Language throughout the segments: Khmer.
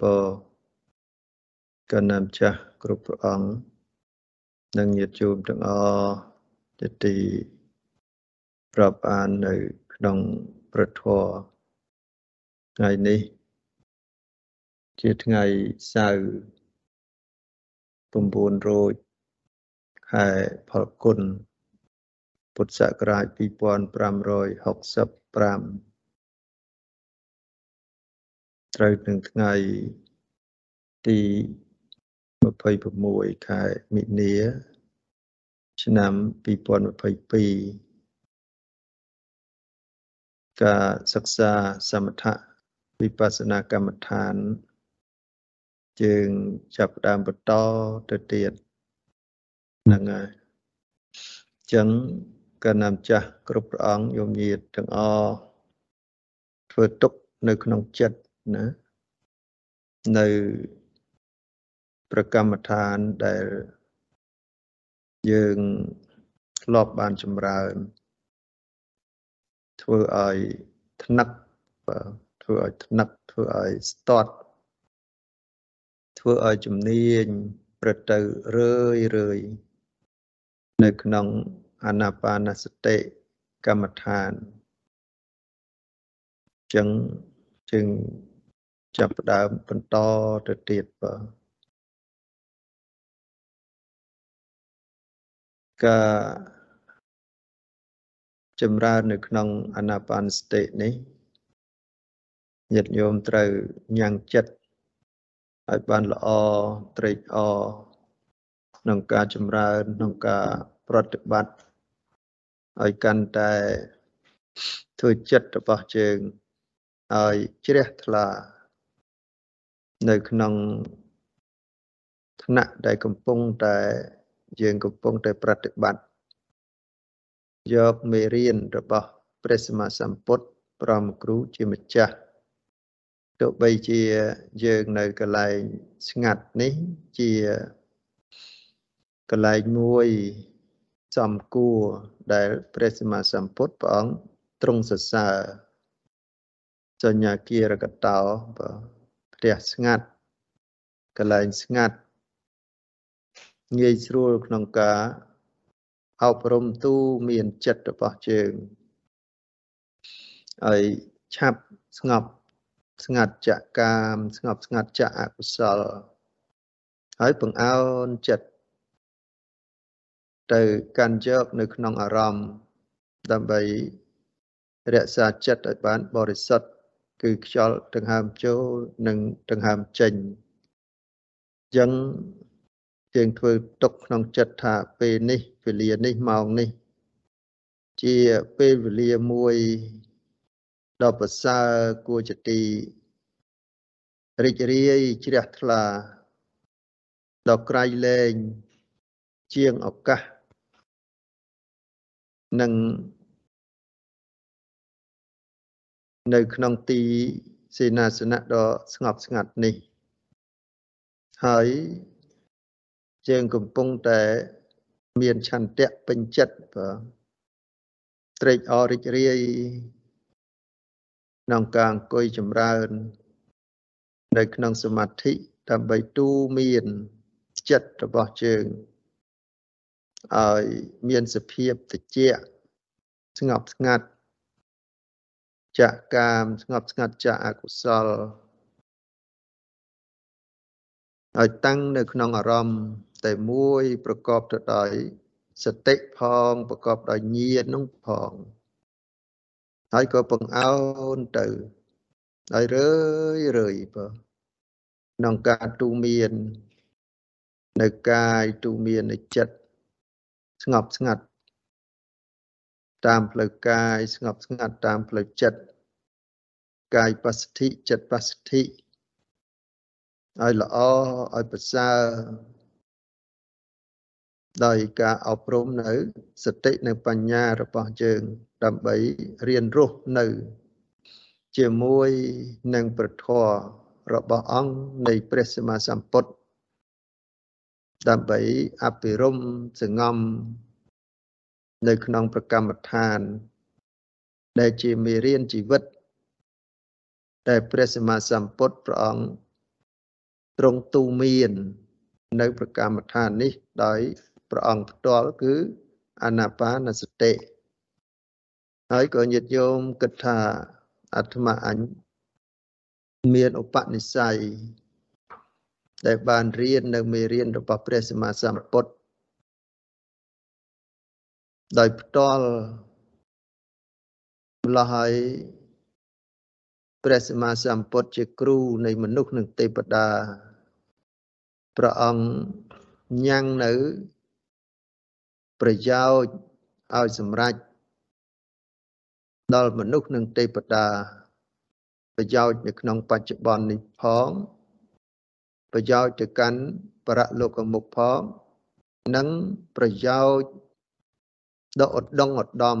ពរកណ្ណាំចាស់គ្រប់ព្រះអង្គនិងញាតិជូនទាំងអស់ជាទីប្រាប់អាននៅក្នុងប្រធរថ្ងៃនេះ ជាថ្ងៃសៅរ៍9រោចខែផលគុណពុទ្ធសករាជ2565 ត្រូវនឹងថ្ងៃទី26ខែមិនិនាឆ្នាំ2022ការសិក្សាសមថៈវិបស្សនាកម្មដ្ឋានយើងចាប់ផ្ដើមបន្តទៅទៀតហ្នឹងហើយអញ្ចឹងកណ្ណាំចាស់គ្រប់ព្រះអង្គយមញាតទាំងអស់ធ្វើទុកនៅក្នុងចិត្ត ណានៅប្រកម្មដ្ឋានដែលយើងធ្លាប់បានចម្រើន ធ្វើឲ្យថ្នឹកធ្វើឲ្យថ្នឹកធ្វើឲ្យស្ទាត់ធ្វើឲ្យជំនាញប្រទៅរឿយរឿយនៅក្នុងអានាបានសតិកម្មដ្ឋានចឹងจึง ចាប់ផ្ដើមបន្តទៅទៀតបាទការចម្រើននៅក្នុងអានាបានសតិនេះញាតិញោមត្រូវញ៉ាំងចិត្តឲ្យបានល្អត្រេកអរក្នុងការចម្រើនក្នុងការប្រតិបត្តិឲ្យកាន់តែធ្វើចិត្តរបស់ជើងឲ្យជ្រះថ្លា នៅក្នុងថ្នាក់ដែលកំពុងតែយើងកំពុងតែប្រតិបត្តិយកមេរៀនរបស់ព្រះសម្មាសម្ពុទ្ធប្រមគ្រូជាម្ចាស់ទោះបីជាយើងនៅកន្លែងស្ងាត់នេះជាកន្លែងមួយសំគួរដែលព្រះសម្មាសម្ពុទ្ធព្រះអង្គទ្រង់សរសើរសញ្ញាគារកតោ ផ្ទះស្ងាត់កន្លែងស្ងាត់ងាយស្រួលក្នុងការអប់រំទូមានចិត្តរបស់ជើងឲ្យឆាប់ស្ងប់ស្ងាត់ចកាមស្ងប់ស្ងាត់ចអកុសលហើយបង្អោនចិត្តទៅកាន់យកនៅក្នុងអារម្មណ៍ដើម្បីរក្សាចិត្តឲ្យបានបរិសុទ្ធ គឺខ្យល់ដង្ហើមចូលនិងដង្ហើមចេញអញ្ចឹងយើងធ្វើទុកក្នុងចិត្តថាពេលនេះវេលានេះម៉ោងនេះ ជាពេលវេលាមួយដ៏ប្រសើរគួរជាទីរីករាយជ្រះថ្លាដ៏ក្រៃលែងជាងឱកាសនិង នៅក្នុងទីសេនាសនៈដ៏ស្ងប់ស្ងាត់នេះ ហើយយើងកំពុងតែមានឆន្ទៈពេញចិត្តបាទត្រេកអររីករាយក្នុងការអង្គុយចម្រើន នៅក្នុងសមាធិដើម្បីទូមានចិត្តរបស់ជើងឲ្យមានសភាពតិចស្ងប់ស្ងាត់ ចកាមស្ងប់ស្ងាត់ចអកុសលឲ្យតាំងនៅក្នុងអារម្មណ៍តែមួយប្រកបទៅដោយសតិផងប្រកបដោយញាណនោះផងហើយក៏បង្អោនទៅហើយរឿយរឿយបើក្នុងការទូមាន នៅកាយទូមាននៅចិត្តស្ងប់ស្ងាត់តាមផ្លូវកាយស្ងប់ស្ងាត់តាមផ្លូវចិត្ត កាយបស្សទ្ធិចិត្តបស្សទ្ធិឲ្យល្អឲ្យប្រសើរដោយការអប់រំនៅសតិនិងបញ្ញារបស់យើង ដើម្បីរៀនរស់នៅ ជាមួយនឹងប្រធររបស់អង្គនៃព្រះសម្មាសម្ពុទ្ធដើម្បីអភិរមសងំនៅក្នុងប្រកម្មដ្ឋាន ដែលជាមេរៀនជីវិត តែព្រះសម្មាសម្ពុទ្ធព្រះអង្គទ្រង់ទូមាន នៅប្រកម្មដ្ឋាននេះ ដោយព្រះអង្គផ្ទាល់គឺអាណាបានសតិហើយក៏ញាតិញោមគិតថាអាត្មាអញមានឧបនិស្ស័យដែលបានរៀននៅមេរៀនរបស់ព្រះសម្មាសម្ពុទ្ធដោយផ្ទាល់ម្ល៉េះហើយ ព្រះសម្មាសម្ពុទ្ធជាគ្រូនៃមនុស្សនិងទេវតាព្រះអង្គញ៉ាំងនៅប្រយោជន៍ឲ្យសម្រេចដល់មនុស្សនិងទេវតាប្រយោជន៍នៅក្នុងបច្ចុប្បន្ននេះផងប្រយោជន៍ទៅកាន់បរលោកមុខផងនិងប្រយោជន៍ដ៏ឧត្តមឧត្តម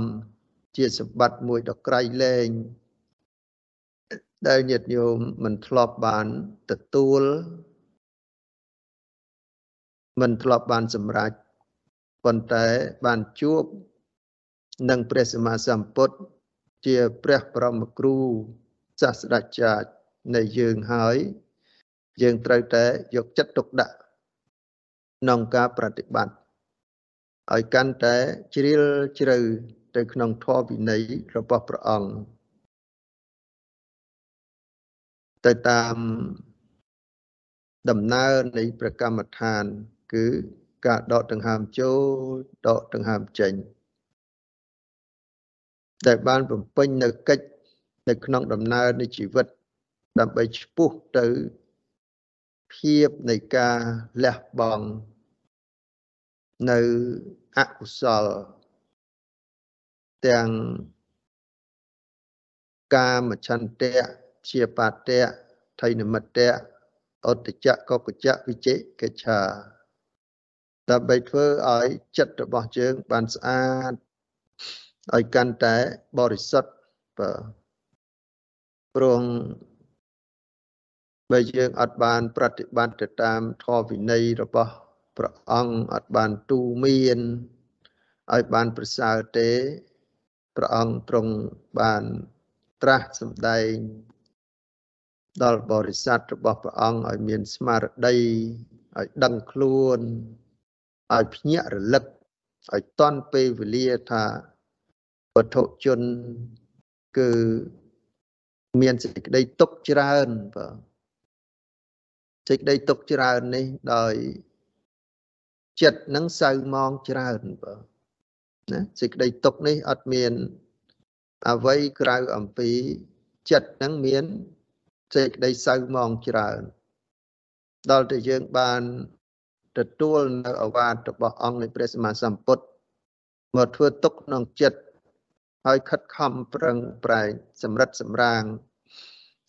ជាសម្បត្តិមួយដ៏ក្រៃលែង ដែលញាតិញោមមិនធ្លាប់បានទទួលមិនធ្លាប់បានសម្រេចប៉ុន្តែបានជួបនឹងព្រះសម្មាសម្ពុទ្ធជាព្រះបរមគ្រូសាស្ត្រាចារ្យនៃយើងហើយ យើងត្រូវតែយកចិត្តទុកដាក់ក្នុងការប្រតិបត្តិឲ្យកាន់តែជ្រាលជ្រៅទៅក្នុងធម៌វិន័យរបស់ព្រះអង្គ ទៅតាមដំណើរនៃព្រះកម្មដ្ឋាន គឺការដកដង្ហើមចូលដកដង្ហើមចេញដែលបានបំពេញនៅកិច្ចនៅក្នុងដំណើរនៃជីវិត ដើម្បីឈ្មោះទៅភាពនៃការលះបង់នៅអកុសល ទាំងកាមឆន្ទៈ ជាបាតៈថៃនិមិត្តៈអតចៈកកចៈវិជិកិច្ឆាដើម្បីធ្វើឲ្យចិត្តរបស់យើងបានស្អាតឲ្យកាន់តែបរិសុទ្ធបាទព្រោះបើយើងអត់បាន ប្រតិបត្តិទៅតាមធម៌វិន័យរបស់ព្រះអង្គអត់បានទូមានឲ្យបានប្រសើរទេព្រះអង្គទ្រង់បានត្រាស់សម្ដែង ដល់បរិស័ទរបស់ព្រះអង្គឲ្យមានស្មារតីឲ្យដឹងខ្លួនឲ្យភ្ញាក់រលឹកឲ្យតន់ពេលវេលាថាវត្ថុជនគឺមានសេចក្តីទុកច្រើនបាទសេចក្តីទុកច្រើននេះដោយចិត្តនឹងសៅมองច្រើនបាទណាសេចក្តីទុកនេះអត់មានអ្វីក្រៅអំពីចិត្តនឹងមាន សេចក្តីសៅមងច្រើន ដល់តែយើងបានទទួលនៅអវាទរបស់អង្គនៃព្រះសម្មាសម្ពុទ្ធមកធ្វើទុកក្នុងចិត្តហើយខិតខំប្រឹងប្រែងសម្រិតសម្រាង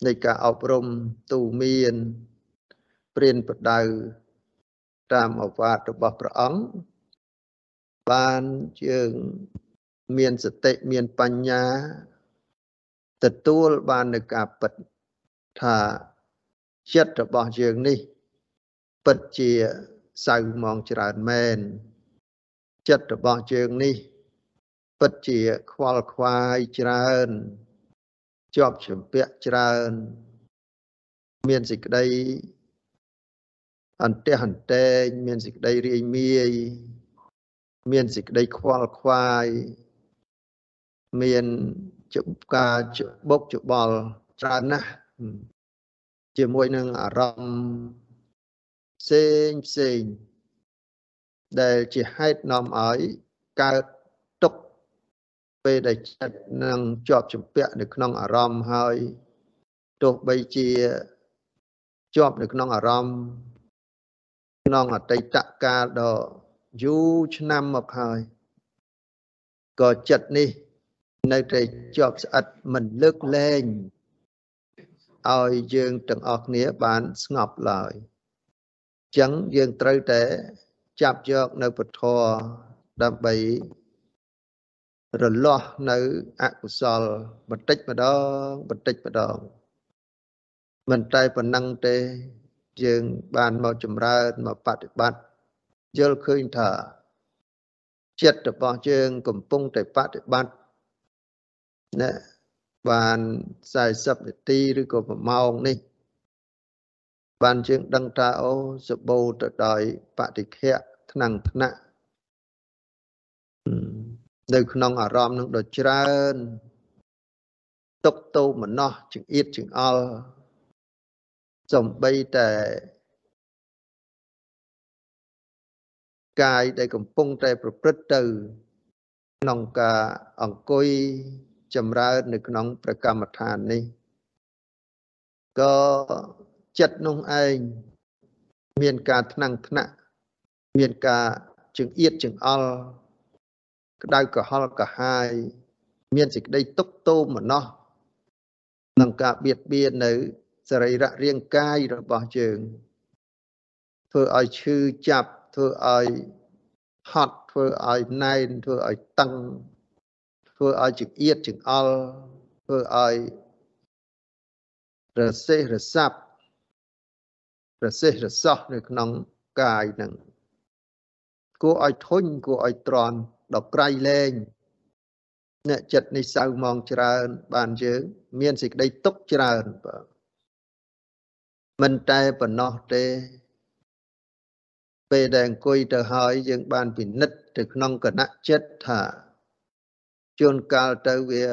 នៃការអប់រំទូមានព្រានប្រដៅតាមអវាទរបស់ព្រះអង្គបានយើងមានសតិមានបញ្ញាទទួលបាននូវការពិត ថាចិត្តរបស់យើងនេះ ពិតជាសៅមកច្រើនមែនចិត្តរបស់យើងនេះ ពិតជាខ្វល់ខ្វាយច្រើនជាប់ជំពាក់ច្រើន មានសេចក្តីអន្តះអន្តែងមានសេចក្តីរាយមាយមានសេចក្តីខ្វល់ខ្វាយមានចុបការច្បុកច្បល់ច្រើនណាស់ ជាមួយនឹងអារម្មណ៍ផ្សេងផ្សេងដែលជាហេតុនាំឲ្យកើតទុកពេលដែលចិត្តនឹងជាប់ជំពាក់នៅក្នុងអារម្មណ៍ហើយទោះបីជាជាប់នៅក្នុងអារម្មណ៍ក្នុងអតីតកាលដ៏យូរឆ្នាំមកហើយក៏ចិត្តនេះ នៅតែជាប់ស្អិតមិនលើកលែង ឲ្យយើងទាំងអស់គ្នាបានស្ងប់ឡើយអញ្ចឹងយើងត្រូវតែចាប់យកនៅពធដើម្បីរលាស់នៅអកុសលបន្តិចម្ដងបន្តិចម្ដងមិនតែប៉ុណ្ណឹងទេយើងបានមកចម្រើនមកបប្រតិបត្តិយល់ឃើញថាចិត្តរបស់យើងកំពុងតែបប្រតិបត្តិណា បាន40នាទីឬក៏1ម៉ោងនេះ បានជាងដឹងថាអូសបោទៅដោយបតិខៈថ្នាំងថ្នាក់នៅក្នុងអារម្មណ៍នឹងដ៏ច្រើនទុកតោមនោះចង្អៀតចង្អល់សំបីតែកាយដែលកំពុងតែប្រព្រឹត្តទៅក្នុងការអង្គុយ ចម្រើននៅក្នុងប្រកម្មដ្ឋាននេះក៏ចិត្តនោះឯងមានការថ្នាំងថ្នាក់មានការចង្អៀតចង្អល់ក្តៅក្រហល់កាហាយ មានសេចក្តីទុកទោមនោះនឹងការបៀតបៀននៅសរីរៈរាងកាយរបស់យើងធ្វើឲ្យឈឺចាប់ធ្វើឲ្យហត់ធ្វើឲ្យណែនធ្វើឲ្យតឹង ធ្វើឲ្យចង្អៀតចង្អល់ធ្វើឲ្យរសេះរសាប់រសេះរសោះនៅក្នុងកាយនឹងគួរឲ្យធុញគួរឲ្យទ្រាំដល់ក្រៃលែងអ្នកចិត្តនេះសៅមកច្រើន បានយើង មានសេចក្តីទុកច្រើនបាទមិនតែប៉ុណ្ណោះទេ ពេលដែលអង្គុយទៅហើយយើងបានពិនិត្យទៅក្នុងគណៈចិត្តថា ជួនកាលទៅវា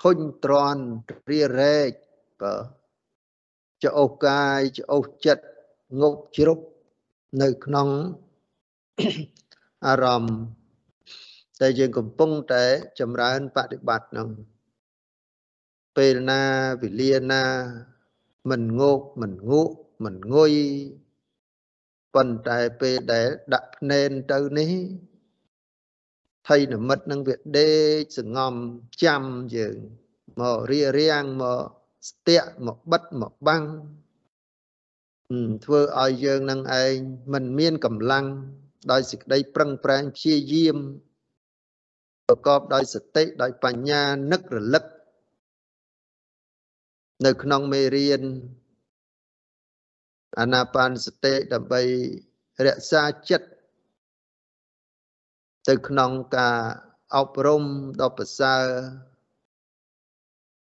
ធុញទ្រាន់រារែកបាទចោកាយចោចិត្តងប់ជ្រុកនៅក្នុងអារម្មណ៍តែយើងកំពុងតែចម្រើនបដិបត្តិនឹងពេលណាវេលាណាមិនងោកមិនងក់មិនងុយប៉ុន្តែពេលដែលដាក់ភ្នែនទៅនេះ ថៃនិមិត្តនឹងវាដេកសងំចាំយើងមករៀបរៀងមកស្ទាក់មកបិទមកបាំងធ្វើឲ្យយើងនឹងឯងមិនមានកម្លាំងដោយសេចក្តីប្រឹងប្រែងព្យាយាមប្រកបដោយសតិដោយបញ្ញានឹករលឹក នៅក្នុងមេរៀនអាណាបានសតិដើម្បីរក្សាចិត្ត ទៅក្នុងការអប់រំដ៏ប្រសើរ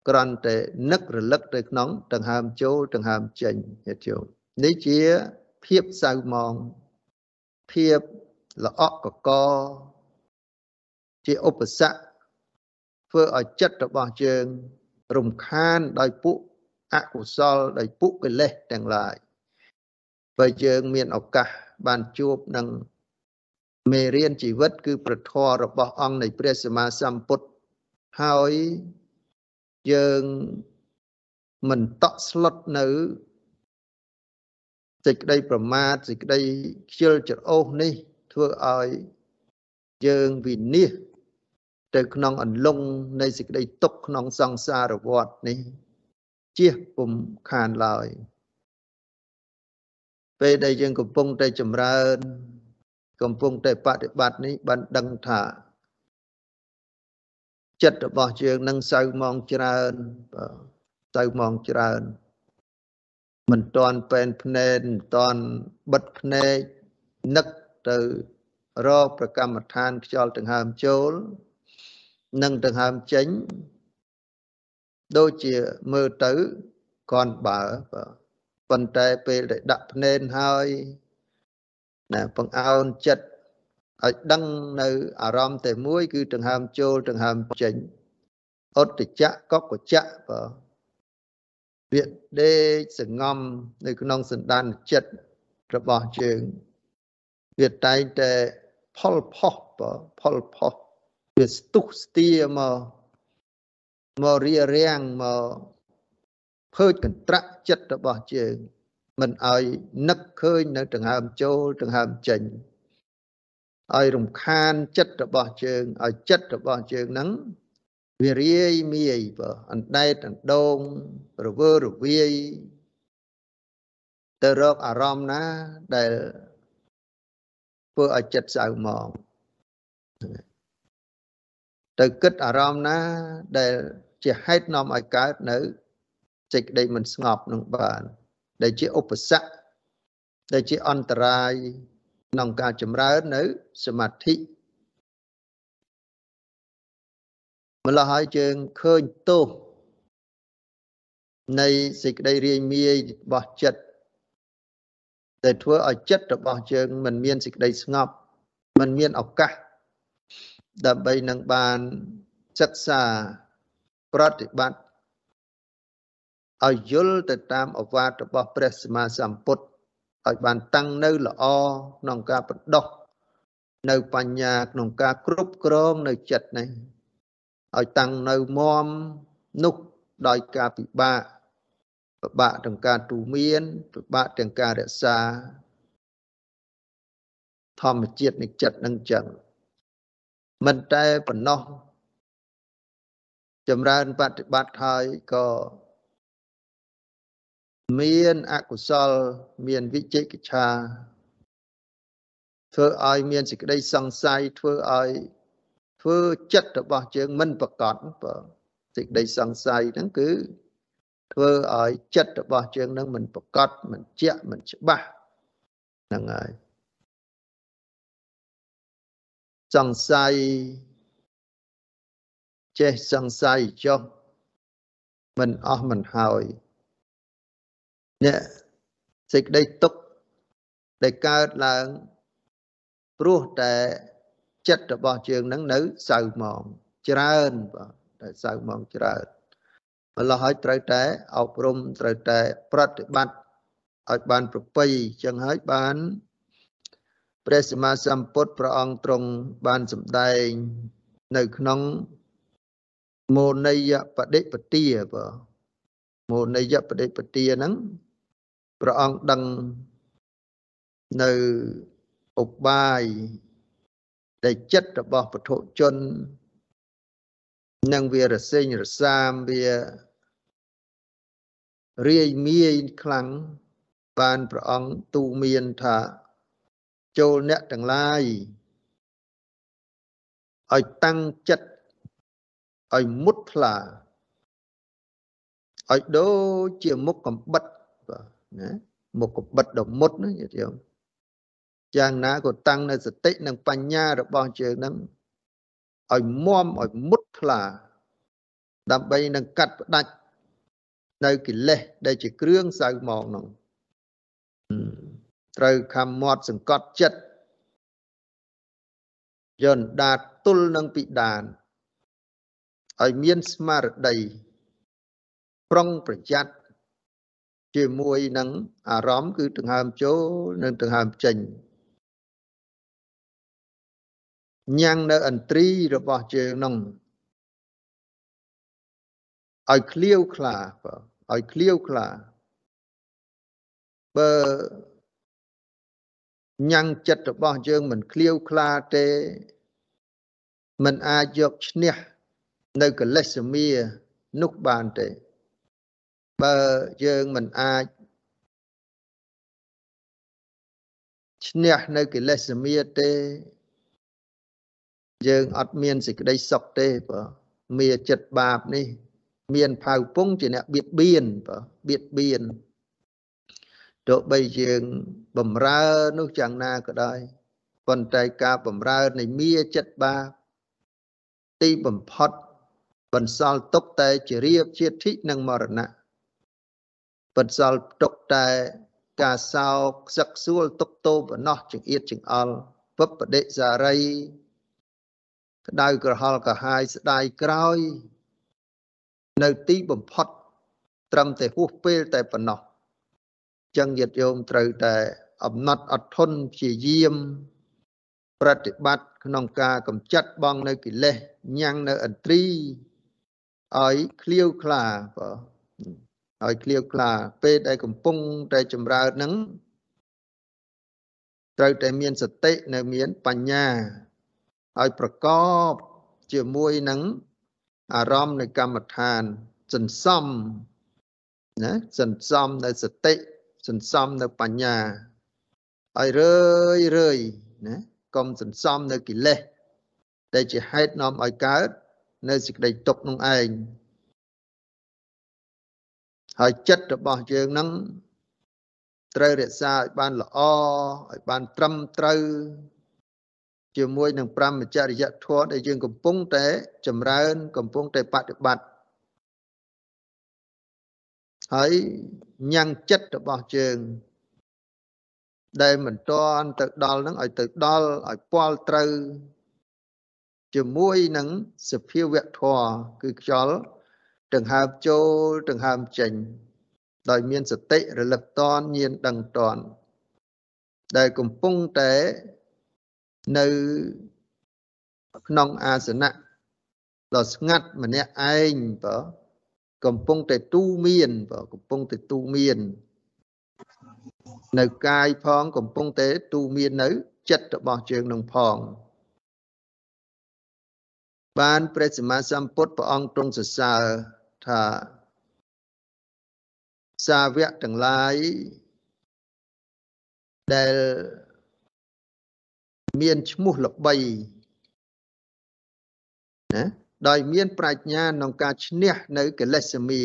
គ្រាន់តែនឹករលឹកទៅក្នុងដង្ហើមចូលដង្ហើមចេញញាតិញោមនេះជាភាពសៅមងភាពល្អក់កកជាឧបសគ្គធ្វើឲ្យចិត្តរបស់យើង រំខានដោយពួកអកុសលដោយពួកកិលេសទាំងឡាយបើយើងមានឱកាសបានជួបនឹង មេរៀនជីវិត គឺប្រធររបស់អង្គនៃព្រះសម្មាសម្ពុទ្ធហើយយើងមិនតក់ស្លុតនៅសេចក្តីប្រមាទសេចក្តីខ្ជិលច្រអូសនេះ ធ្វើឲ្យយើងវិនិច្ឆ័យទៅក្នុងអន្លង់នៃសេចក្តីទុក្ខក្នុងសង្សារវដ្តនេះជៀសពុំខានឡើយពេលដែលយើងកំពុងតែចម្រើន កំពុងតែបប្រតិបត្តិនេះបានដឹងថាចិត្តរបស់យើងនឹងសៅមកច្រើនសៅមកច្រើនមិនតន់ពេនភ្នែនមិនតន់បិទភ្នែកនឹកទៅរកប្រកម្មដ្ឋានខ្យល់ដង្ហើមចូល និងដង្ហើមចេញ ដូចជាមើលទៅគាត់បើប៉ុន្តែពេលដែលដាក់ភ្នែនហើយ ណាបង្អោនចិត្តឲ្យដឹងនៅអារម្មណ៍តែមួយ គឺដង្ហើមចូលដង្ហើមចេញអុតចៈកកចៈបើវាដេកសងំនៅក្នុងសន្តានចិត្តរបស់យើងវាតែងតែផលផុសបើផលផុសវាស្ទុះស្ទាមកមករៀបរៀងមកភើចកន្ត្រាក់ចិត្តរបស់យើង មិនឲ្យនឹកឃើញនៅដង្ហើមចូលដង្ហើមចេញឲ្យរំខានចិត្តរបស់ជើងឲ្យចិត្តរបស់ជើងហ្នឹងវារាយមាយបើអណ្ដែតអណ្ដូងរវើរវាយទៅរកអារម្មណ៍ណាដែលធ្វើឲ្យចិត្តសៅហ្មងទៅគិតអារម្មណ៍ណាដែលជាហេតុនាំឲ្យកើតនៅសេចក្តីមិនស្ងប់នឹងបាន ដែលជាឧបសគ្គដែលជាអន្តរាយក្នុងការចម្រើននៅសមាធិម្ល៉េះហើយយើងឃើញទោសនៃសេចក្តីរាយមាយរបស់ចិត្តដែលធ្វើឲ្យចិត្តរបស់យើងមិនមានសេចក្តីស្ងប់មិនមានឱកាសដើម្បីនឹងបានសិក្សាប្រតិបត្តិ ឲ្យយល់ទៅតាមអវាទរបស់ព្រះសម្មាសម្ពុទ្ធឲ្យបានតាំងនៅល្អក្នុងការបណ្ដោះនៅបញ្ញាក្នុងការគ្រប់គ្រងនៅចិត្តនេះឲ្យតាំងនៅមមនោះដោយការពិបាកពិបាកទាំងការទូមានពិបាកទាំងការរក្សា ធម្មជាតិនៃចិត្តនឹងចឹងមិនតែប៉ុណ្ណោះចម្រើនបប្រតិបត្តិហើយក៏ មានអកុសល មានវិជិកិច្ឆាធ្វើឲ្យមានសេចក្តីសង្ស័យធ្វើឲ្យធ្វើចិត្តរបស់យើងមិនប្រកបបើសេចក្តីសង្ស័យហ្នឹងគឺ ធ្វើឲ្យចិត្តរបស់យើងនឹងមិនប្រកបមិនជាក់មិនច្បាស់ហ្នឹងហើយសង្ស័យចេះសង្ស័យចុះមិនអស់មិនហើយ នេះសេចក្តីទុក្ខដែលកើតឡើងព្រោះតែចិត្តរបស់យើងនឹងនៅសៅមងច្រើនបាទតែសៅមងច្រើនម្ល៉េះហើយត្រូវតែអប់រំត្រូវតែប្រតិបត្តិឲ្យបានប្រពៃចឹងហើយបានព្រះសម្មាសម្ពុទ្ធព្រះអង្គទ្រង់បានសម្ដែងនៅក្នុងមោនយបដិបទាបើមោនយបដិបទាហ្នឹង ព្រះអង្គដឹងនៅឧបាយដែលចិត្តរបស់ពុទ្ធជននឹងវារសេញរសាមវារាយមាយខ្លាំងបានព្រះអង្គទូមានថាចូលអ្នកទាំងឡាយឲ្យតាំងចិត្តឲ្យមុតថ្លាឲ្យដូចជាមុខកំបិតបាទ ណាមុខកំបិតដ៏មុតណាញាតិញោមយ៉ាងណាក៏តាំងនៅសតិនិងបញ្ញារបស់យើងនឹងឲ្យមមឲ្យមុតថ្លា ដើម្បីនឹងកាត់ផ្ដាច់នៅកិលេសដែលជាគ្រឿងសៅមកនោះត្រូវខំមាត់សង្កត់ចិត្តយន្តដាតទល់នឹងពិដានឲ្យមានស្មារតីប្រុងប្រយ័ត្ន ជាមួយនឹងអារម្មណ៍គឺដង្ហើមចូលនិងដង្ហើមចេញញ៉ាំងនៅអន្ត្រីរបស់ជើងនោះឲ្យឃ្លាវខ្លាឲ្យឃ្លាវខ្លាបើញ៉ាំងចិត្តរបស់យើងមិនឃ្លាវខ្លាទេមិនអាចយកឈ្នះនៅកលេសមានោះបានទេ បើយើងមិនអាចឈ្នះនៅកិលេសមាទេ យើងអត់មានសេចក្តីសុខទេបើមាចិត្តបាបនេះ មានផៅពងជាអ្នកបៀតបៀនបើបៀតបៀនទោះបីយើងបំរើនោះយ៉ាងណាក៏ដោយប៉ុន្តែការបំរើនៃមាចិត្តបាបទីបំផុតបន្សល់ទុកតែជារៀបជាធិនិងមរណៈ បន្សល់ទុកតែការសោកសឹកសួលទុកតោបំណោះចង្អៀតចង្អល់ពពដិសារីក្តៅក្រហល់កាហាយស្ដាយក្រោយ នៅទីបំផុត ត្រឹមតែហួសពេលតែប៉ុណ្ណោះចឹងញាតិយោមត្រូវតែអំណត់អត់ធន់ព្យាយាម ប្រតិបត្តិក្នុងការកម្ចាត់បងនៅកិលេសញ៉ាំងនៅអន្ត្រីឲ្យឃ្លាវខ្លាបើ ឲ្យឃ្លាវខ្លាពេលដែលកំពុងតែចម្រើនហ្នឹងត្រូវតែមានសតិនៅមានបញ្ញាឲ្យប្រកបជាមួយនឹងអារម្មណ៍នៃកម្មដ្ឋានសន្សំណាសន្សំនៅសតិសន្សំនៅបញ្ញាឲ្យរឿយរឿយណាកុំសន្សំនៅកិលេសដែលជាហេតុនាំឲ្យកើត នៅសេចក្តីទុកនោះឯង ហើយចិត្តរបស់យើងនឹងត្រូវរក្សាឲ្យបានល្អឲ្យបានត្រឹមត្រូវជាមួយនឹងប្រមចរិយធម៌ដែលយើងកំពុងតែចម្រើន កំពុងតែបប្រតិបត្តិហើយញ៉ាំងចិត្តរបស់ជើងដែលមិនទាន់ទៅដល់នឹងឲ្យទៅដល់ឲ្យពាល់ត្រូវ ជាមួយនឹងសភាវៈធម៌គឺខ្យល់ ដង្ហើមចូលដង្ហើមចេញ ដោយមានសតិរលឹកតនញៀនដឹងតនដែលកំពុងតែនៅក្នុងអាសនៈដ៏ស្ងាត់ម្នាក់ឯងបើកំពុងតែទូមានបើកំពុងតែទូមាន នៅកាយផងកំពុងតែទូមាននៅ ចិត្តរបស់ជើងនឹងផង បានព្រះសម្មាសម្ពុទ្ធព្រះអង្គទ្រង់សរសើរ ថាសាវកទាំងឡាយដែលមានឈ្មោះល្បីណាដោយមានប្រាជ្ញាក្នុងការឈ្នះនៅកិលេសមា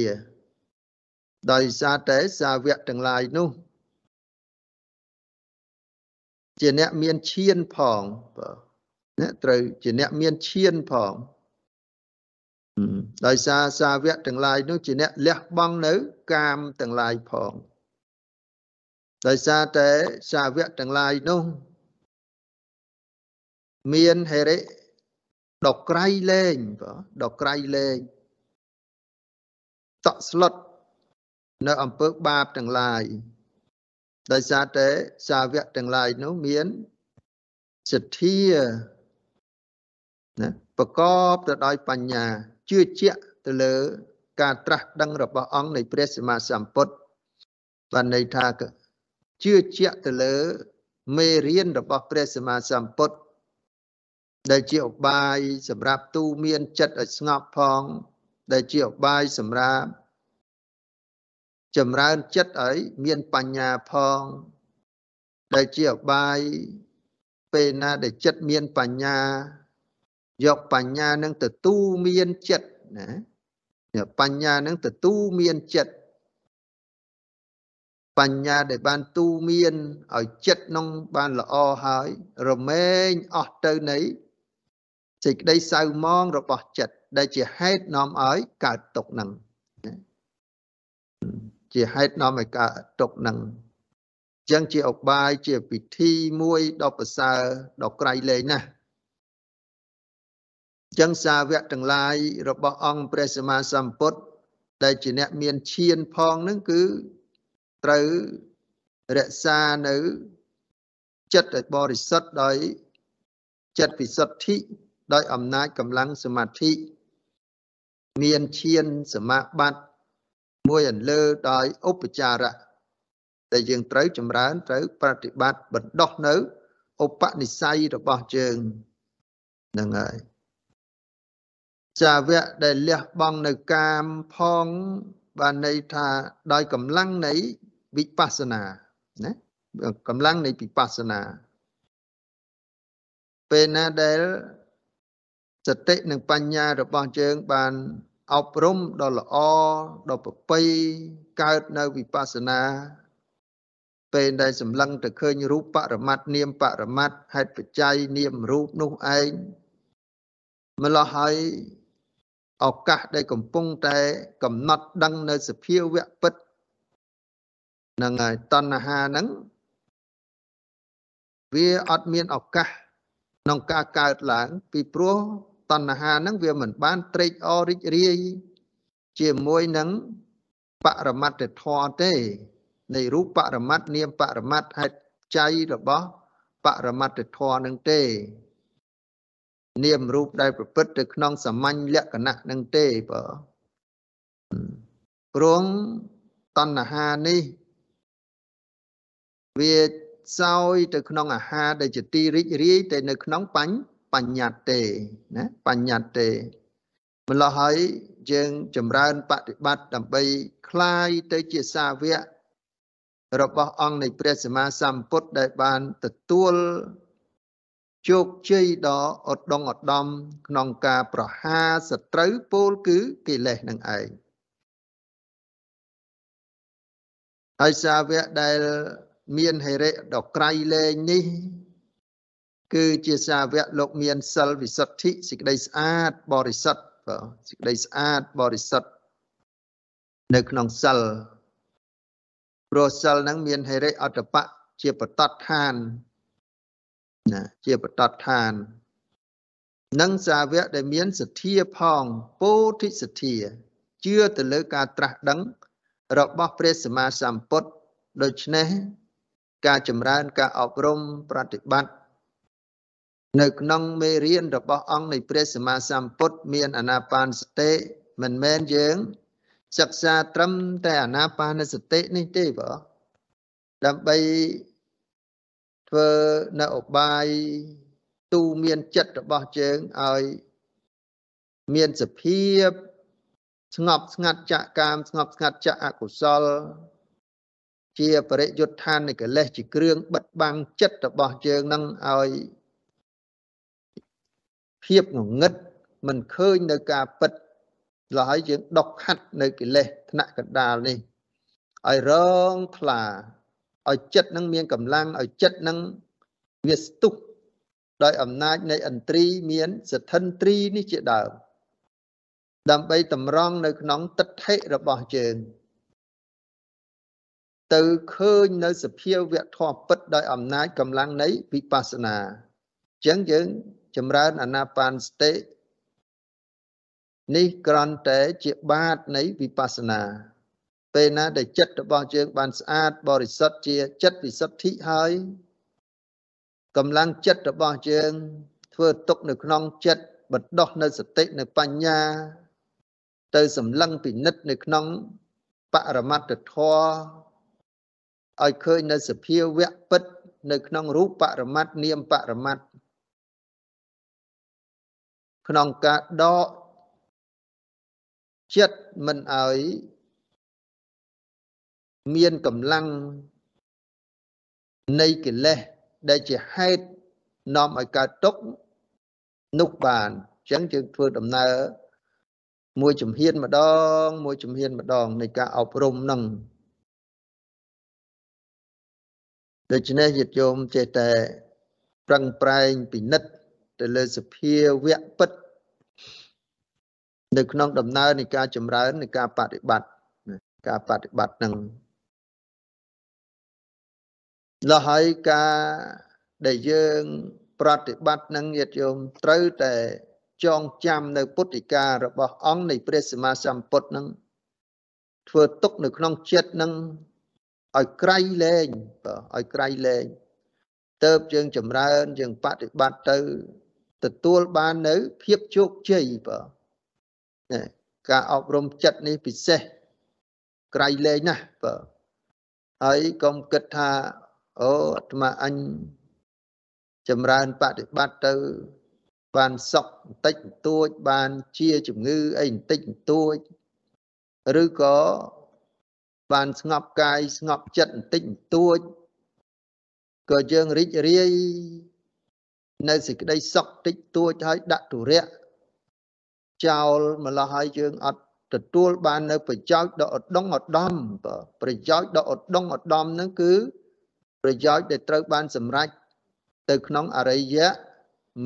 ដោយសារតែសាវកទាំងឡាយនោះ ជាអ្នកមានឈានផងបើអ្នកត្រូវជាអ្នកមានឈានផង ដោយសារសាវកទាំងឡាយនោះជាអ្នកលះបង់នៅ កាមទាំងឡាយផងដោយសារតែសាវកទាំងឡាយនោះមានហេរិដកក្រៃលែងដកក្រៃលែងតក់ស្លុតនៅអំពើបាបទាំងឡាយដោយសារតែសាវកទាំងឡាយនោះមានសទ្ធាណាប្រកបទៅដោយបញ្ញា ជឿជាក់ទៅលើ ការត្រាស់ដឹងរបស់អង្គនៃព្រះសម្មាសម្ពុទ្ធបានន័យថាជឿជាក់ទៅលើ មេរៀនរបស់ព្រះសម្មាសម្ពុទ្ធដែលជាឧបាយសម្រាប់ទូមានចិត្តឲ្យស្ងប់ផង ដែលជាឧបាយសម្រាប់ចម្រើនចិត្តឲ្យមានបញ្ញាផង ដែលជាឧបាយពេលណាដែលចិត្តមានបញ្ញា យកបញ្ញានឹងទទួលមានចិត្តណាបញ្ញានឹងទទួលមានចិត្តបញ្ញាដែលបានទូមានឲ្យចិត្តនឹងបានល្អហើយ រមែងអស់ទៅនៃសេចក្តីសៅមងរបស់ចិត្តដែលជាហេតុនាំឲ្យកើតទុកនឹងជាហេតុនាំឲ្យកើតទុកនឹងចឹងជាឧបាយជាពិធីមួយដ៏ប្រសើរដ៏ក្រៃលែងណាស់ ចឹងសាវកទាំងឡាយរបស់អង្គព្រះសម្មាសម្ពុទ្ធដែលជាអ្នកមានឈានផងនឹងគឺត្រូវរក្សានៅចិត្តឲ្យបរិសុទ្ធដោយចិត្តវិសុទ្ធិដោយអំណាចកម្លាំងសមាធិមានឈានសមាបត្តិមួយអន្លើដោយឧបចារៈដែលយើងត្រូវចម្រើនត្រូវប្រតិបត្តិបណ្ដោះនៅឧបនិស្ស័យរបស់យើងនឹងហើយ ចាវៈដែលលះបង់នៅកាមផងបានន័យថាដោយកម្លាំងនៃវិបស្សនាណាកម្លាំងនៃវិបស្សនាពេលណាដែលសតិនិងបញ្ញារបស់យើងបានអប់រំដ៏ល្អដ៏ប្រពៃកើតនៅវិបស្សនា ពេលដែលសម្លឹងទៅឃើញរូបបរមត្តនាមបរមត្តហេតុបច្ច័យនាមរូបនោះឯងម្ល៉េះហើយ ឱកាសដែលកំពុងតែកំណត់ដឹងនៅសភាវៈពិតនឹងហើយតណ្ហាហ្នឹងវាអត់មានឱកាសក្នុងការកើតឡើង ពីព្រោះតណ្ហាហ្នឹងវាមិនបានត្រេកអររីករាយជាមួយនឹងបរមត្តធម៌ទេនៃរូបបរមត្តនាមបរមត្តហេតុចៃរបស់បរមត្តធម៌នឹងទេ នាមរូបដែលប្រព្រឹត្តទៅក្នុងសាមញ្ញលក្ខណៈនឹងទេបើព្រោះតណ្ហានេះវាសោយទៅក្នុងអាហារដែលជាទីរីករាយតែនៅក្នុងបញ្ញបញ្ញត្តិទេណាបញ្ញត្តិទេម្ល៉េះហើយយើងចម្រើនបប្រតិបត្តិដើម្បីคลายទៅជាសាវករបស់អង្គនៃព្រះសម្មាសម្ពុទ្ធដែលបានទទួល ជោគជ័យដ៏ឧត្តមឧត្តមក្នុងការប្រហារសត្រូវពោលគឺកិលេសនឹងឯងហើយសាវកដែលមានហេរិដ៏ក្រៃលែងនេះ គឺជាសាវកលោកមានសិលវិសុទ្ធិសេចក្តីស្អាតបរិសុទ្ធបើសេចក្តីស្អាតបរិសុទ្ធនៅក្នុងសិលព្រោះសិលហ្នឹងមានហេរិអត្តបៈជាបតតឋាន ណាជាបតតឋាន និងសាវកដែលមានសទ្ធាផងពោធិសទ្ធាជឿទៅលើការត្រាស់ដឹង របស់ព្រះសម្មាសម្ពុទ្ធដូច្នេះការចម្រើនការអប់រំប្រតិបត្តិនៅក្នុងមេរៀនរបស់អង្គនៃព្រះសម្មាសម្ពុទ្ធមានអាណាបានសតិមិនមែនយើង សិក្សាត្រឹមតែអាណាបានសតិនេះទេបងដើម្បី ធ្វើនៅឧបាយទូមានចិត្តរបស់ជើងឲ្យមានសភាពស្ងប់ស្ងាត់ចាក់កាមស្ងប់ស្ងាត់ចាក់អកុសល ជាបរិយុទ្ធឋាននៃកិលេសជាគ្រឿងបិទបាំងចិត្តរបស់ជើងនឹងឲ្យភាពងងឹតមិនឃើញនៅការពិតឡើយយើងដុកខាត់នៅកិលេសថ្នាក់កណ្ដាលនេះឲ្យរងថ្លា ឲ្យចិត្តនឹងមានកម្លាំងឲ្យចិត្តនឹងវាស្ទុះដោយអំណាចនៃឥន្ទ្រីមានសទ្ធិន្ទ្រីនេះជាដើមដើម្បីតម្រង់នៅក្នុងទិដ្ឋិរបស់យើងទៅឃើញនៅសភាវៈធម៌ពិតដោយអំណាចកម្លាំងនៃវិបស្សនាអញ្ចឹងយើងចម្រើនអាណាបានសតិនេះគ្រាន់តែជាបាតនៃវិបស្សនា ពេលណាដែលចិត្តរបស់យើងបានស្អាតបរិសុទ្ធជាចិត្តវិសុទ្ធិហើយកម្លាំងចិត្តរបស់យើង ធ្វើទុកនៅក្នុងចិត្តបណ្ដោះនៅសតិនៅបញ្ញា ទៅសម្លឹងពិនិត្យនៅក្នុងបរមត្តធម៌ឲ្យឃើញនៅសភាវៈពិត នៅក្នុងរូបបរមត្តនាមបរមត្តក្នុងការដកចិត្តមិនឲ្យ មានកម្លាំងនៃកិលេសដែលជាហេតុនាំឲ្យកើតទុក្ខនោះបានអញ្ចឹងយើងធ្វើដំណើរមួយជំហានម្ដង មួយជំហានម្ដង នៃការអប់រំនឹងដូច្នេះញាតិញោមចេះតែប្រឹងប្រែងពិនិត្យទៅលើសភាវៈពិត នៅក្នុងដំណើរនៃការចម្រើននៃការបប្រតិបត្តិការបប្រតិបត្តិនឹង លហើយការដែលយើងប្រតិបត្តិនឹងញាតិញោមត្រូវតែចងចាំនៅពុទ្ធិការបស់អង្គនៃព្រះសម្មាសម្ពុទ្ធនឹងធ្វើទុកនៅក្នុងចិត្តនឹងឲ្យក្រៃលែងបាទឲ្យក្រៃលែងទៅយើងចម្រើនយើងបប្រតិបត្តិទៅទទួលបាននៅភាពជោគជ័យបាទការអប់រំចិត្តនេះពិសេសក្រៃលែងណាស់បាទហើយកុំគិតថា អូអាត្មាអញចម្រើនបប្រតិបត្តិទៅបានសុខបន្តិចបន្តួចបានជាជំងឺអីបន្តិចបន្តួចឬក៏បានស្ងប់កាយស្ងប់ចិត្តបន្តិចបន្តួចក៏យើងរីករាយនៅសេចក្តីសុខតិចតួចហើយដាក់ទុរៈចោលម្លោះហើយយើងអត់ទទួលបាននៅប្រយោជន៍ដ៏ឧត្តមឧត្តមប្រយោជន៍ដ៏ឧត្តមឧត្តមហ្នឹងគឺ ប្រយោជន៍ដែលត្រូវបានសម្រេចទៅក្នុងអរិយ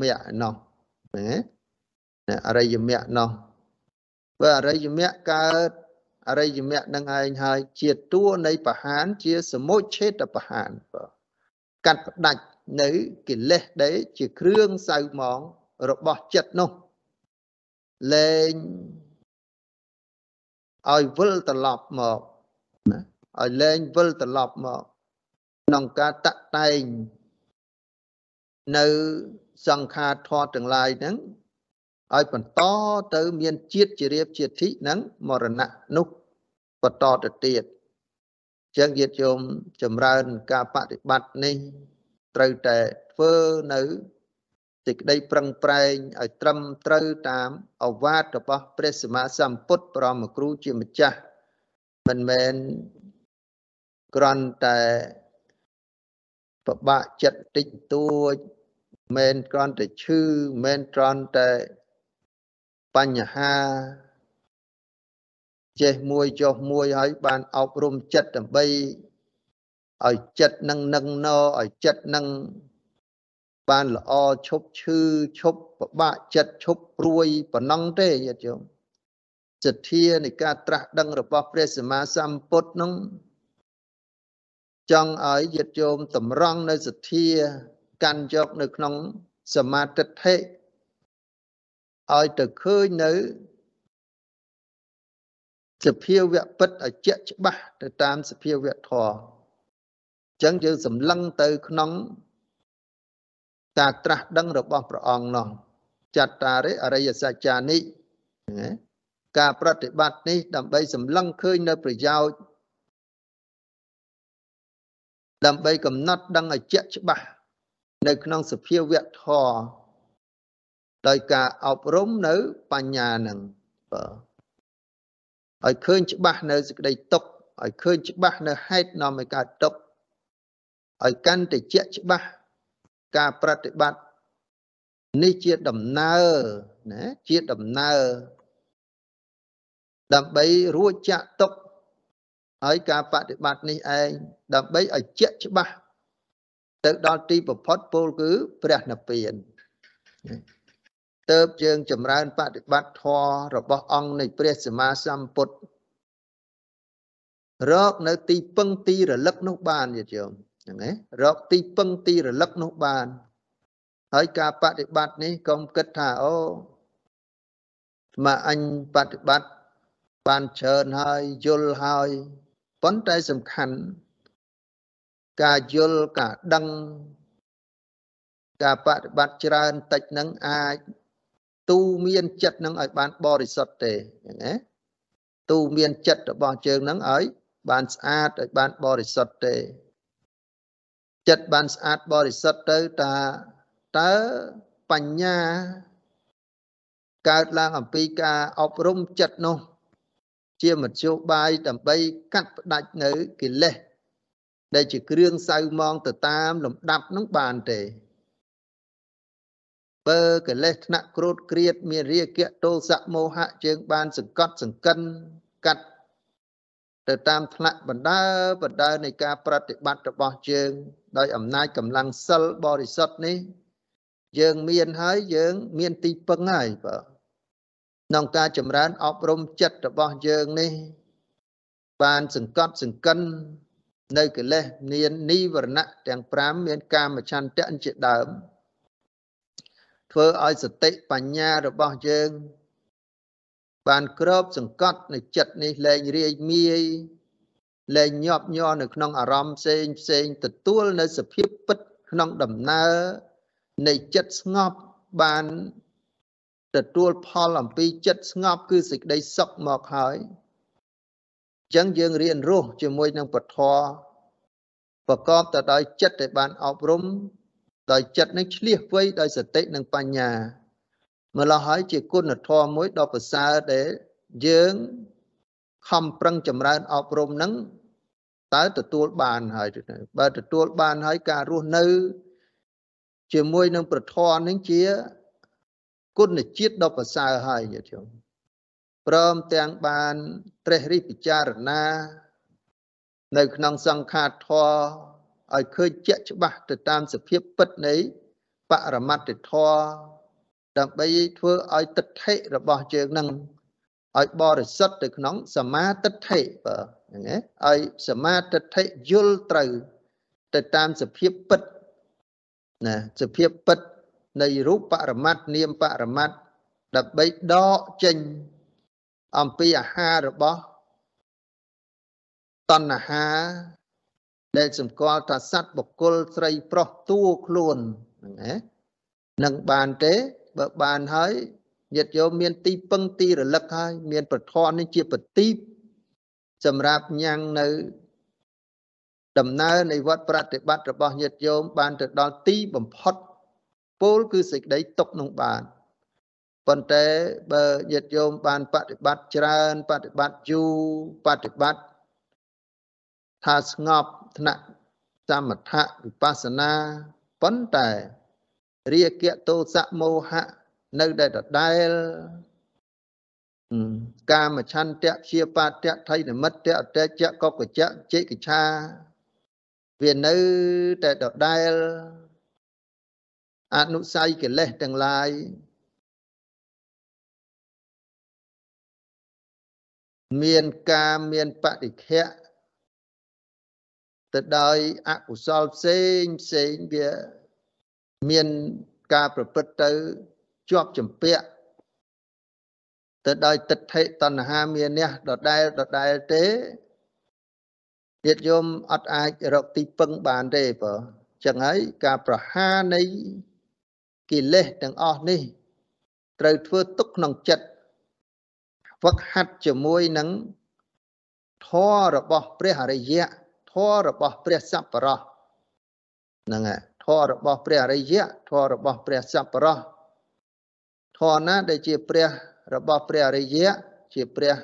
មគ្គនោះណាអរិយមគ្គនោះបើអរិយមគ្គកើតអរិយមគ្គនឹងឯងហើយជាតួនៃបហានជាសមុច្ឆេតបហានកាត់ផ្ដាច់នៅកិលេសដែលជាគ្រឿងសៅមងរបស់ចិត្តនោះលែងឲ្យវិលត្រឡប់មកណាឲ្យលែងវិលត្រឡប់មក ក្នុងការតតែងនៅសង្ខារធម៌ទាំងឡាយហ្នឹងឲ្យបន្តទៅមានជាតិជារៀបជាធិនិងមរណៈនោះបន្តទៅទៀតចឹងយាទយមចម្រើនការបប្រតិបត្តិនេះត្រូវតែធ្វើនៅសេចក្តីប្រឹងប្រែងឲ្យត្រឹមត្រូវតាមអវាទរបស់ព្រះសម្មាសម្ពុទ្ធប្រមគ្រូជាម្ចាស់មិនមែនគ្រាន់តែ ពិបាកចិត្តតិចតួចមិនគ្រាន់តែឈឺមិនគ្រាន់តែបញ្ហាចេះមួយចុះមួយហើយបានអប់រំចិត្តដើម្បីឲ្យចិត្តនឹងនឹងណឲ្យចិត្តនឹងបានល្អឈប់ឈឺឈប់ពិបាកចិត្តឈប់ព្រួយប៉ុណ្ណឹងទេញាតិញោមសទ្ធានៃការត្រាស់ដឹងរបស់ព្រះសម្មាសម្ពុទ្ធនោះ ចង់ឲ្យញាតិញោមតម្រង់នៅសទ្ធាកាន់យកនៅក្នុងសមាធិដ្ឋិឲ្យទៅឃើញនៅសភាវៈពិតឲ្យជាក់ច្បាស់ទៅតាមសភាវៈធម៌អញ្ចឹងយើងសម្លឹងទៅក្នុងការត្រាស់ដឹងរបស់ព្រះអង្គនោះចត្តារិអរិយសច្ចានិការប្រតិបត្តិនេះដើម្បីសម្លឹងឃើញនៅប្រយោជន៍ ដើម្បីកំណត់ដឹងឲ្យជាក់ច្បាស់នៅក្នុងសភាវៈធម៌ដោយការអប់រំនៅបញ្ញានឹងបើឲ្យឃើញច្បាស់នៅសេចក្តីទុកឲ្យឃើញច្បាស់នៅហេតុនាំឲ្យកើតទុកឲ្យកាន់តែជាក់ច្បាស់ការប្រតិបត្តិនេះជាដំណើរណាជាដំណើរដើម្បីរួចចាក់ទុក ហើយការបប្រតិបត្តិនេះឯងដើម្បីឲ្យជាក់ច្បាស់ទៅដល់ទីប្រផុតពោលគឺព្រះនិព្វានទៅយើងចម្រើនបប្រតិបត្តិធម៌របស់អង្គនៃព្រះសម្មាសម្ពុទ្ធរកនៅទីពឹងទីរលឹកនោះបានយល់ជើងហ្នឹងឯងរកទីពឹងទីរលឹកនោះបាន ហើយការបប្រតិបត្តិនេះកុំគិតថាអូមកអញបប្រតិបត្តិបានច្រើនហើយយល់ហើយ ប៉ុន្តែសំខាន់ការយល់ការដឹងការបប្រតិបត្តិច្រើនតិចនឹងអាចទូមានចិត្តនឹងឲ្យបានបរិសុទ្ធទេហ្នឹងណាទូមានចិត្តរបស់ជើងនឹងឲ្យបានស្អាតឲ្យបានបរិសុទ្ធទេ ចិត្តបានស្អាតបរិសុទ្ធទៅតាតើបញ្ញាកើតឡើងអំពីការអប់រំចិត្តនោះ ជាមធ្យោបាយដើម្បីកាត់ផ្ដាច់នៅកិលេសដែលជាគ្រឿងសៅមងទៅតាមលំដាប់នឹងបានទេបើកិលេសថ្នាក់ក្រោតក្រៀតមានរាគៈទោសៈមោហៈជើងបានសង្កត់សង្កិនកាត់ទៅតាមថ្នាក់បណ្ដើបណ្ដើនៃការប្រតិបត្តិរបស់ជើង ដោយអំណាចកម្លាំងសិលបរិសុទ្ធនេះ យើងមានហើយយើង មានទីពឹងហើយបាទ ក្នុងការចម្រើនអប់រំចិត្តរបស់យើងនេះ បានសង្កត់សង្កិននៅកិលេសមាននិវរណៈទាំង5មានកាមឆន្ទៈជាដើម ធ្វើឲ្យសតិបញ្ញារបស់យើង បានក្របសង្កត់នៅចិត្តនេះលែងរាយមាយលែងញាប់ញ័រនៅក្នុងអារម្មណ៍ផ្សេងផ្សេងទទួលនៅសភាពពិតក្នុងដំណើរនៃចិត្តស្ងប់បាន ទទួលផលអំពីចិត្តស្ងប់គឺសេចក្តីសុខមកហើយអញ្ចឹងយើងរៀនរស់ជាមួយនឹងពធប្រកបទៅដោយចិត្តដែលបានអប់រំដោយចិត្តនឹងឆ្លៀសវៃដោយសតិនិងបញ្ញាម្ល៉េះហើយជាគុណធម៌មួយដ៏ប្រសើរដែលយើងខំប្រឹងចម្រើនអប់រំនឹងតើទទួលបានហើយបើទទួលបានហើយការរស់នៅ ជាមួយនឹងប្រធននឹងជា គុណជាតិដ៏ប្រសើរហើយញាតិញោមព្រមទាំងបានត្រេះរិះពិចារណា នៅ ក្នុងសង្ខារធម៌ឲ្យឃើញជាក់ច្បាស់ទៅតាមសភាពពិតនៃបរមត្តធម៌ដើម្បីធ្វើឲ្យទិដ្ឋិរបស់ជើងនឹងឲ្យបរិសុទ្ធទៅក្នុងសមាទិដ្ឋិបើហ្នឹងឯងឲ្យសមាទិដ្ឋិយល់ត្រូវទៅតាមសភាពពិតណាសភាពពិត នៃរូបបរមត្តនាមបរមត្តដើម្បីដកចេញ អំពីអាហាររបស់តណ្ហា ដែលសម្គាល់ថាសត្វបុគ្គលស្រីប្រុសតួខ្លួនហ្នឹងណានឹងបានទេបើបានហើយញាតិយោមមានទីពឹងទីរលឹកហើយ មានប្រធននេះជាប្រទីបសម្រាប់ញ៉ាំងនៅ ដំណើរនៃវត្តប្រតិបត្តិរបស់ញាតិយោមបានទៅដល់ទីបំផុត ពលគឺសេចក្តីຕົកនឹងបានប៉ុន្តែបើញាតិយោមបានបប្រតិបត្តិច្រើនបប្រតិបត្តិយូរបប្រតិបត្តិថាស្ងប់ថ្នាក់សមថៈវិបស្សនាប៉ុន្តែរាគៈទោសៈមោហៈនៅតែដដែលកាមឆន្ទៈជាបាតៈថៃនិមិត្តៈអតេចៈកកចៈចេកឆាវានៅតែដដែល អនុស័យកិលេសទាំងឡាយមានការមានបតិខៈទៅដោយអកុសលផ្សេងផ្សេងវាមានការប្រព្រឹត្តទៅជាប់ចម្ពាក់ទៅដោយទិដ្ឋិតណ្ហាមានះដដែលដដែលទេញាតិញោមអត់អាចរកទីពឹងបានទេបើចឹងហើយការប្រហារនៃ កិលេសទាំងអស់នេះ ត្រូវធ្វើទុកក្នុងចិត្តវឹកហាត់ជាមួយនឹងធម៌របស់ព្រះអរិយៈធម៌របស់ព្រះសព្វរោះហ្នឹងហើយធម៌របស់ព្រះអរិយៈធម៌របស់ព្រះសព្វរោះធម៌ណាដែលជាព្រះរបស់ព្រះអរិយៈជាព្រះ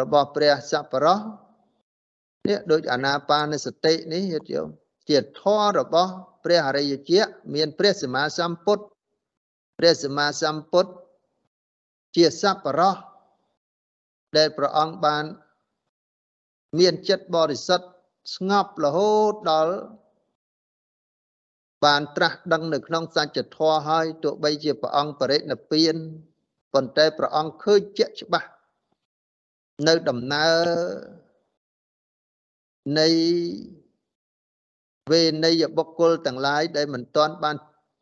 របស់ព្រះសព្វរោះនេះដូចអាណាបាណសតិនេះយល់យល់ ជាធម៌របស់ ព្រះអរិយជាមាន ព្រះសម្មាសម្ពុទ្ធព្រះសម្មាសម្ពុទ្ធជាសัพពរោះដែលព្រះអង្គបាន មានចិត្តបរិសុទ្ធស្ងប់រហូតដល់បានត្រាស់ដឹងនៅក្នុងសច្ចធម៌ហើយទោះបីជាព្រះអង្គបរិនិព្វានប៉ុន្តែព្រះអង្គឃើញជាក់ច្បាស់នៅដំណើរនៃ វេនយបុគ្គលទាំងឡាយដែលមិនទាន់បាន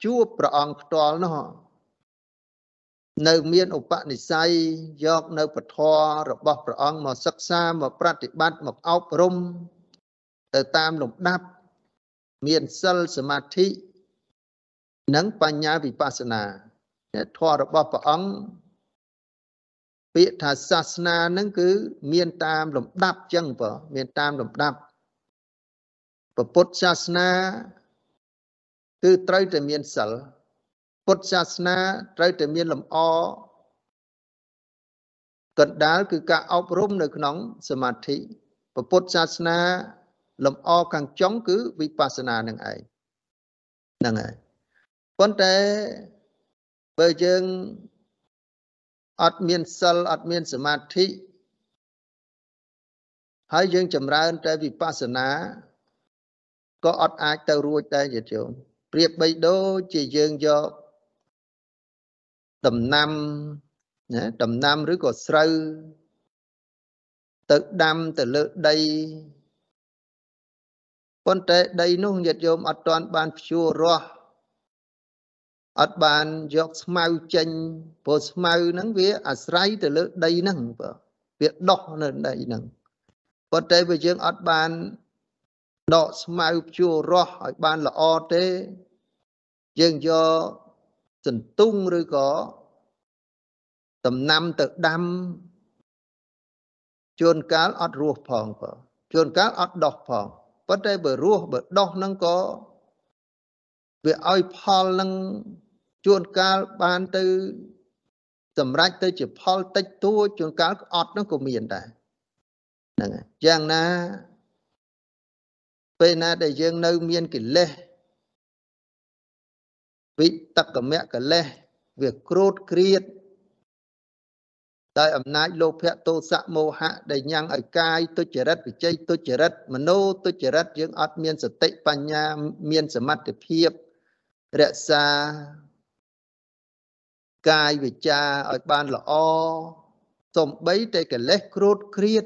ជួបព្រះអង្គផ្ទាល់នោះនៅមានឧបនិស្ស័យយកនៅពធរបស់ព្រះអង្គមកសិក្សាមកប្រតិបត្តិមកអប់រំទៅតាមលំដាប់មានសិលសមាធិនិងបញ្ញាវិបស្សនាធម៌របស់ព្រះអង្គពាក្យថាសាសនានឹងគឺ មានតាមលំដាប់ចឹងបើមានតាមលំដាប់ ពុទ្ធសាសនាគឺត្រូវតែមានសិលពុទ្ធសាសនាត្រូវតែមានលំអកណ្ដាលគឺការអប់រំនៅក្នុងសមាធិពុទ្ធសាសនាលំអខាងចុងគឺវិបស្សនានឹងឯងហ្នឹងហើយប៉ុន្តែបើយើងអត់មានសិលអត់មានសមាធិហើយយើងចម្រើនតែវិបស្សនា ក៏អត់អាចទៅរួចដែរញាតិញោមប្រៀបបីដូចជាយើងយកដំណាំណាដំណាំឬក៏ស្រូវទៅដាំទៅលើដីប៉ុន្តែដីនោះញាតិញោមអត់ទាន់បានភ្ជួររាស់អត់បានយកស្មៅចេញព្រោះស្មៅហ្នឹងវាអាស្រ័យទៅលើដីហ្នឹងបើវាដុះនៅដីហ្នឹងប៉ុន្តែបើយើងអត់បាន ដកស្មៅភ្ជួររាស់ឲ្យបានល្អទេយើងយកសន្ទុងឬក៏ដំណាំទៅដាំជួនកាលអត់រស់ផងបើជួនកាលអត់ដោះផងប៉ុន្តែបើរស់បើដោះហ្នឹងក៏វាឲ្យផលនឹងជួនកាលបានទៅសម្រេចទៅជាផលតិចតួចជួនកាលអត់នោះក៏មានដែរហ្នឹងហើយយ៉ាងណា ពេលណាដែលយើងនៅមានកិលេសវិតកមៈកិលេសវាក្រោតក្រៀតដោយអំណាចលោភៈទោសៈមោហៈដែលញ៉ាំងឲ្យកាយទុច្ចរិតវិជ័យទុច្ចរិតមโนទុច្ចរិតយើងអត់មានសតិបញ្ញាមានសមត្ថភាពរក្សាកាយវិចាឲ្យបានល្អសំបីតែកិលេសក្រោតក្រៀត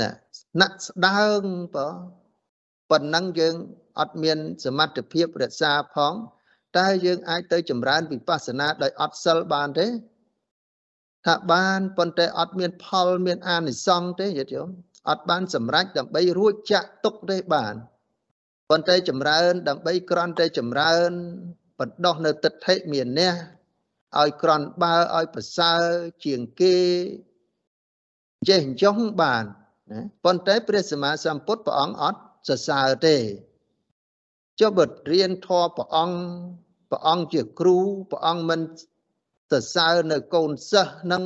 ណាស្នាក់ស្ដើងបើប៉ុណ្ណឹងយើងអត់មានសមត្ថភាពរក្សាផងតើយើងអាចទៅចម្រើនវិបស្សនាដោយអត់សិលបានទេថាបានប៉ុន្តែអត់មានផលមានអានិសង្សទេយល់យោអត់បានសម្រេចដើម្បីរួចចាក់ទុកទេបានប៉ុន្តែចម្រើន ដើម្បីក្រន់តែចម្រើនបណ្ដោះនៅទិដ្ឋិមានះឲ្យក្រន់បើឲ្យប្រសើរជាងគេចេះចង់បាន ណាប៉ុន្តែព្រះសម្មាសម្ពុទ្ធព្រះអង្គអត់សរសើរទេចុះបើរៀនធម៌ព្រះអង្គព្រះអង្គជាគ្រូព្រះអង្គមិនសរសើរនៅកូនសិស្សនឹង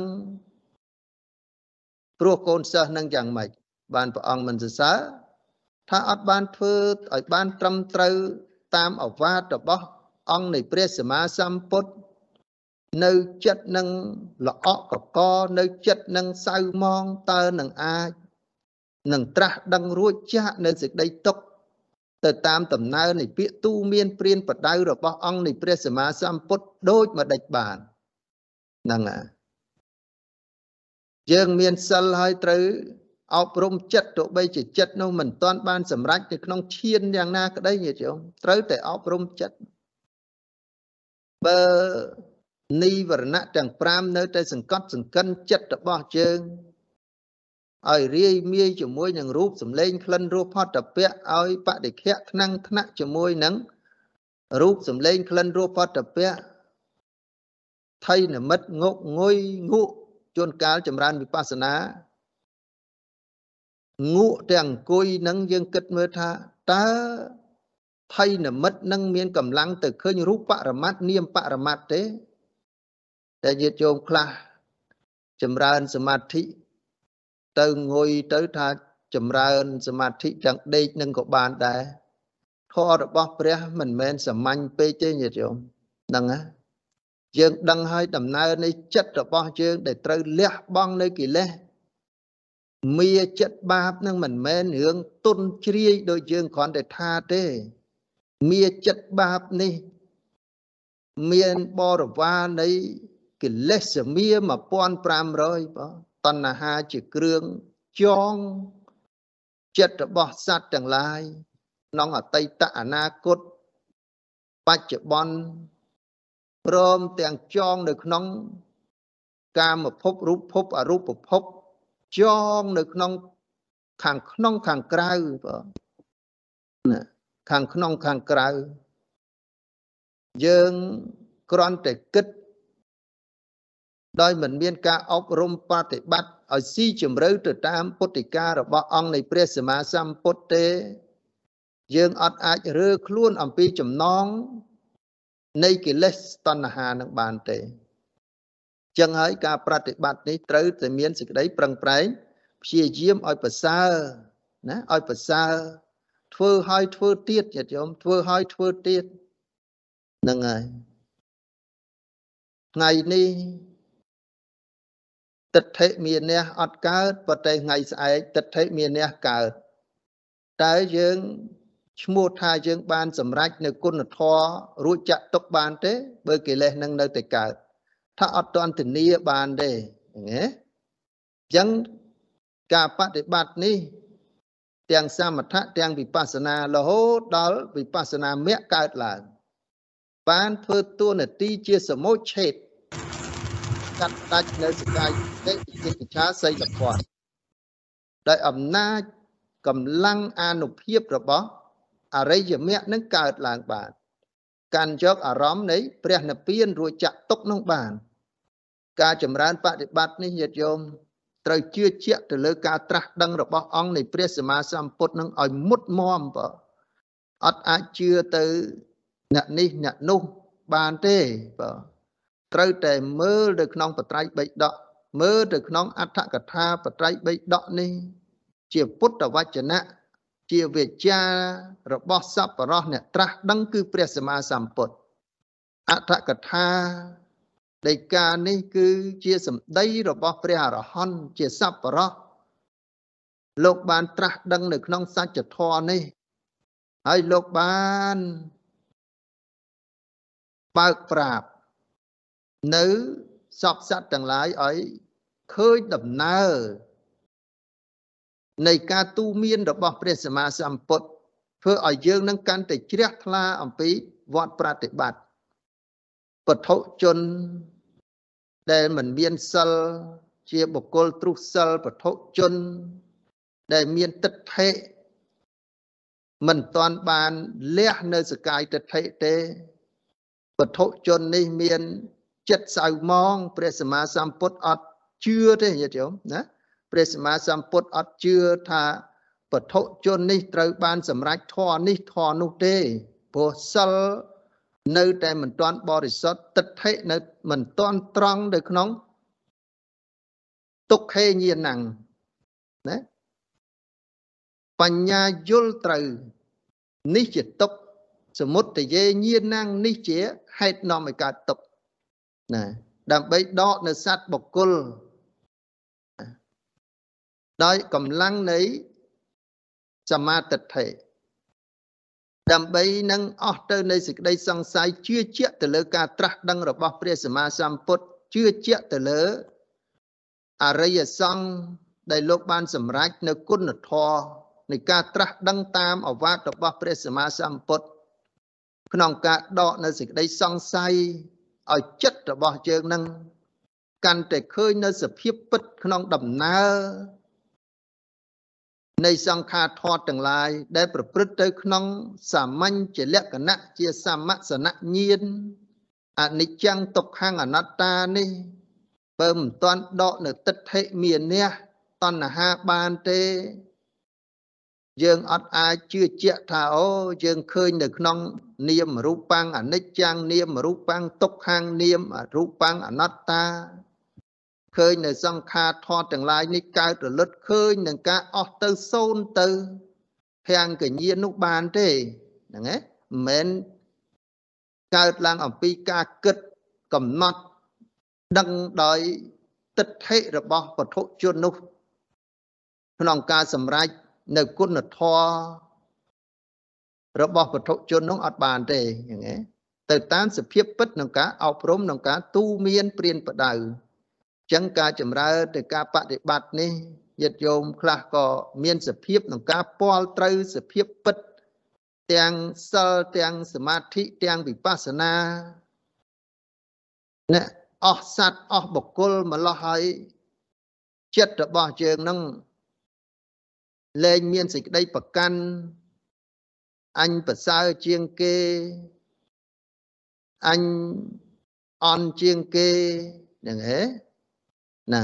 ព្រោះកូនសិស្សនឹងយ៉ាងម៉េចបានព្រះអង្គមិនសរសើរថាអត់បានធ្វើឲ្យបានត្រឹមត្រូវតាមអវាទរបស់អង្គនៃព្រះសម្មាសម្ពុទ្ធនៅចិត្តនឹងល្អកកនៅចិត្តនឹងសៅមងតើនឹងអាច នឹងត្រាស់ដឹងរួចចាក់នៅសេចក្តីទុកទៅតាមដំណើរនៃពាក្យទូមានព្រានបដៅរបស់អង្គនៃព្រះសម្មាសម្ពុទ្ធដូចម្ដេចបានហ្នឹងហើយយើងមានសិលហើយត្រូវអប់រំចិត្តទោះបីជាចិត្តនោះមិនទាន់បានសម្រេចនៅក្នុងឈានយ៉ាងណាក្តីញាតិញោមត្រូវតែអប់រំចិត្តបើនីវរណៈទាំង5នៅតែសង្កត់សង្កិនចិត្តរបស់យើង ឲ្យរាយមាយជាមួយនឹងរូបសម្លេងក្លិនរសផតពៈឲ្យបដិខៈថ្នាំងថ្នាក់ជាមួយនឹងរូបសម្លេងក្លិនរសផតពៈថៃនិមិត្តងក់ងុយងក់ជួនកាលចម្រើនវិបស្សនាងក់ទាំងអង្គុយនឹងយើងគិតមើលថាតើភ័យនិមិត្តនឹងមានកម្លាំងទៅឃើញរូបបរមត្តនាមបរមត្តទេតែញាតិញោមខ្លះចម្រើនសមាធិ ទៅងុយទៅថាចម្រើនសមាធិទាំងដេកនឹងក៏បានដែរធម៌របស់ព្រះមិនមែនសាមញ្ញពេកទេញាតិញោមហ្នឹងណាយើងដឹងហើយដំណើរនៃចិត្តរបស់យើងដែលត្រូវលះបង់នៅកិលេសមាចិត្តបាបនឹងមិនមែនរឿងទុនជ្រាយដូចយើងគ្រាន់តែថាទេមាចិត្តបាបនេះ មានបរិវារនៃកិលេសមា1500បង តណ្ហាជាគ្រឿងចងចិត្តរបស់សត្វទាំងឡាយក្នុងអតីតអនាគតបច្ចុប្បន្នព្រមទាំងចងនៅក្នុង កាមភពរូបភពអរូបភពចងនៅក្នុង ខាងក្នុងខាងក្រៅបងណាខាងក្នុងខាងក្រៅយើងគ្រាន់តែគិត ដោយមិនមានការអប់រំបប្រតិបត្តិឲ្យស៊ីជម្រៅទៅតាមពុទ្ធិការបស់អង្គនៃព្រះសម្មាសម្ពុទ្ធទេ យើងអត់អាចរើខ្លួនអំពីចំណងនៃកិលេសតណ្ហានឹងបានទេចឹងហើយការប្រតិបត្តិនេះត្រូវតែមានសេចក្តីប្រឹងប្រែងព្យាយាមឲ្យប្រសើរណាឲ្យប្រសើរធ្វើឲ្យធ្វើទៀតញាតិញោមធ្វើឲ្យធ្វើទៀតហ្នឹងហើយថ្ងៃនេះ ទិដ្ឋិមានះអត់កើតប៉ុន្តែថ្ងៃស្អែកទិដ្ឋិមានះកើតតែយើងឈ្មោះថាយើងបានសម្រេចនៅគុណធម៌រួចចាក់ទុកបានទេ បើកិលេសនឹងនៅតែកើតថាអត់ទាន់ធានាបានទេណាអញ្ចឹងការបដិបត្តិនេះ ទាំងសមថៈទាំងវិបស្សនារហូតដល់វិបស្សនាមគ្គកើតឡើងបានធ្វើតួនាទីជាសមុច្ឆេត កាត់ដាច់នៅសកាយតិវិជ្ជាសីលភ័ណ្ឌដោយអំណាចកម្លាំងអានុភាពរបស់អរិយមគ្គនឹងកើតឡើងបានកាន់យកអារម្មណ៍នៃព្រះនិព្វានរួចចាក់ទុកនោះបាន ការចម្រើនបប្រតិបត្តិនេះញាតិញោមត្រូវជឿជាក់ទៅលើការត្រាស់ដឹងរបស់អង្គនៃព្រះសម្មាសម្ពុទ្ធនឹងឲ្យមុតមមបើអត់អាចជឿទៅអ្នកនេះអ្នកនោះបានទេបើ ត្រូវតែមើលទៅក្នុងបត្រៃបិដកមើលទៅក្នុងអដ្ឋកថាបត្រៃបិដកនេះ ជាពុទ្ធវចនៈជាវិជ្ជារបស់សពរោះអ្នកត្រាស់ដឹងគឺព្រះសម្មាសម្ពុទ្ធអដ្ឋកថាដីកានេះគឺជាសម្ដីរបស់ព្រះអរហន្តជាសពរោះលោកបានត្រាស់ដឹងនៅក្នុងសច្ចធម៌នេះ ហើយលោកបានបើកប្រាប់ នៅសពសត្វទាំងឡាយឲ្យឃើញដំណើរនៃការទូមានរបស់ព្រះសម្មាសម្ពុទ្ធធ្វើឲ្យយើងនឹងកាន់តែជ្រះថ្លាអំពីវត្តប្រតិបត្តិពធុជនដែលមិនមានសិលជាបុគ្គលទ្រុសិលពធុជន ដែលមានទិដ្ឋិមិនតាន់បានលះនៅសកាយទិដ្ឋិទេពធុជននេះមាន ចិត្តសៅម៉ងព្រះសម្មាសម្ពុទ្ធអត់ជឿទេញាតិញោមណាព្រះសម្មាសម្ពុទ្ធអត់ជឿថាពធុជននេះត្រូវបានសម្រេចធម៌នេះធម៌នោះទេព្រោះសិលនៅតែមិនទាន់បរិសុទ្ធទិដ្ឋិនៅមិនទាន់ត្រង់នៅក្នុងទុក្ខេញាណੰណាបញ្ញាយល់ត្រូវនេះជាទុក្ខសមុទយេញាណੰនេះជាហេតុនាំឲ្យកើតទុក្ខ ណាដើម្បីដកនៅសត្វបុគ្គលដោយកម្លាំងនៃសមាទិដ្ឋិដើម្បីនឹងអស់ទៅនៃសេចក្តីសង្ស័យជឿជាក់ទៅលើការត្រាស់ដឹងរបស់ព្រះសម្មាសម្ពុទ្ធជឿជាក់ទៅលើអរិយសង្ឃដែលលោកបានសម្រេចនៅគុណធម៌នៃការត្រាស់ដឹងតាមអវាទរបស់ព្រះសម្មាសម្ពុទ្ធក្នុងការដកនៅសេចក្តីសង្ស័យ ឲ្យចិត្តរបស់យើងនឹងកាន់តែឃើញនៅសភាពពិតក្នុងដំណើរនៃសង្ខារធម៌ទាំងឡាយដែលប្រព្រឹត្តទៅក្នុងសាមញ្ញជាលក្ខណៈជាសមសនញាណអនិច្ចំទុក្ខំអនត្តានេះបើមិនទាន់ដកនៅទិដ្ឋិមានះតណ្ហាបានទេ យើងអត់អាចជឿជាក់ថាអូយើងឃើញនៅក្នុង នាមរូបាំងអនិច្ចំនាមរូបាំងទុក្ខំនាមរូបាំងអនត្តាឃើញនៅសង្ខារធម៌ទាំងឡាយនេះកើតរលត់ឃើញនឹងការអស់ទៅសូន្យទៅភាំងកញ្ញានោះបានទេហ្នឹងឯងមិនមែនកើតឡើងអំពីការគិតកំណត់ដឹងដោយទិដ្ឋិរបស់ពធជននោះក្នុងការសម្រេច នៅគុណធម៌របស់ពធជននោះអត់បានទេយ៉ាងហ្នឹងទៅតាមសភាពពិតក្នុងការអប់រំក្នុងការទូមានព្រានបដៅចឹងការចម្រើនទៅការបដិបត្តិនេះញាតិញោមខ្លះក៏មានសភាពក្នុងការពាល់ត្រូវសភាពពិត ទាំងសិលទាំងសមាធិទាំងវិបស្សនាណាអស់សัตว์អស់បុគ្គលម្លោះហើយចិត្តរបស់យើងនឹង លែងមានសេចក្តីប្រកាន់អញប្រសើរជាងគេអញអន់ជាងគេហ្នឹងហ៎ណា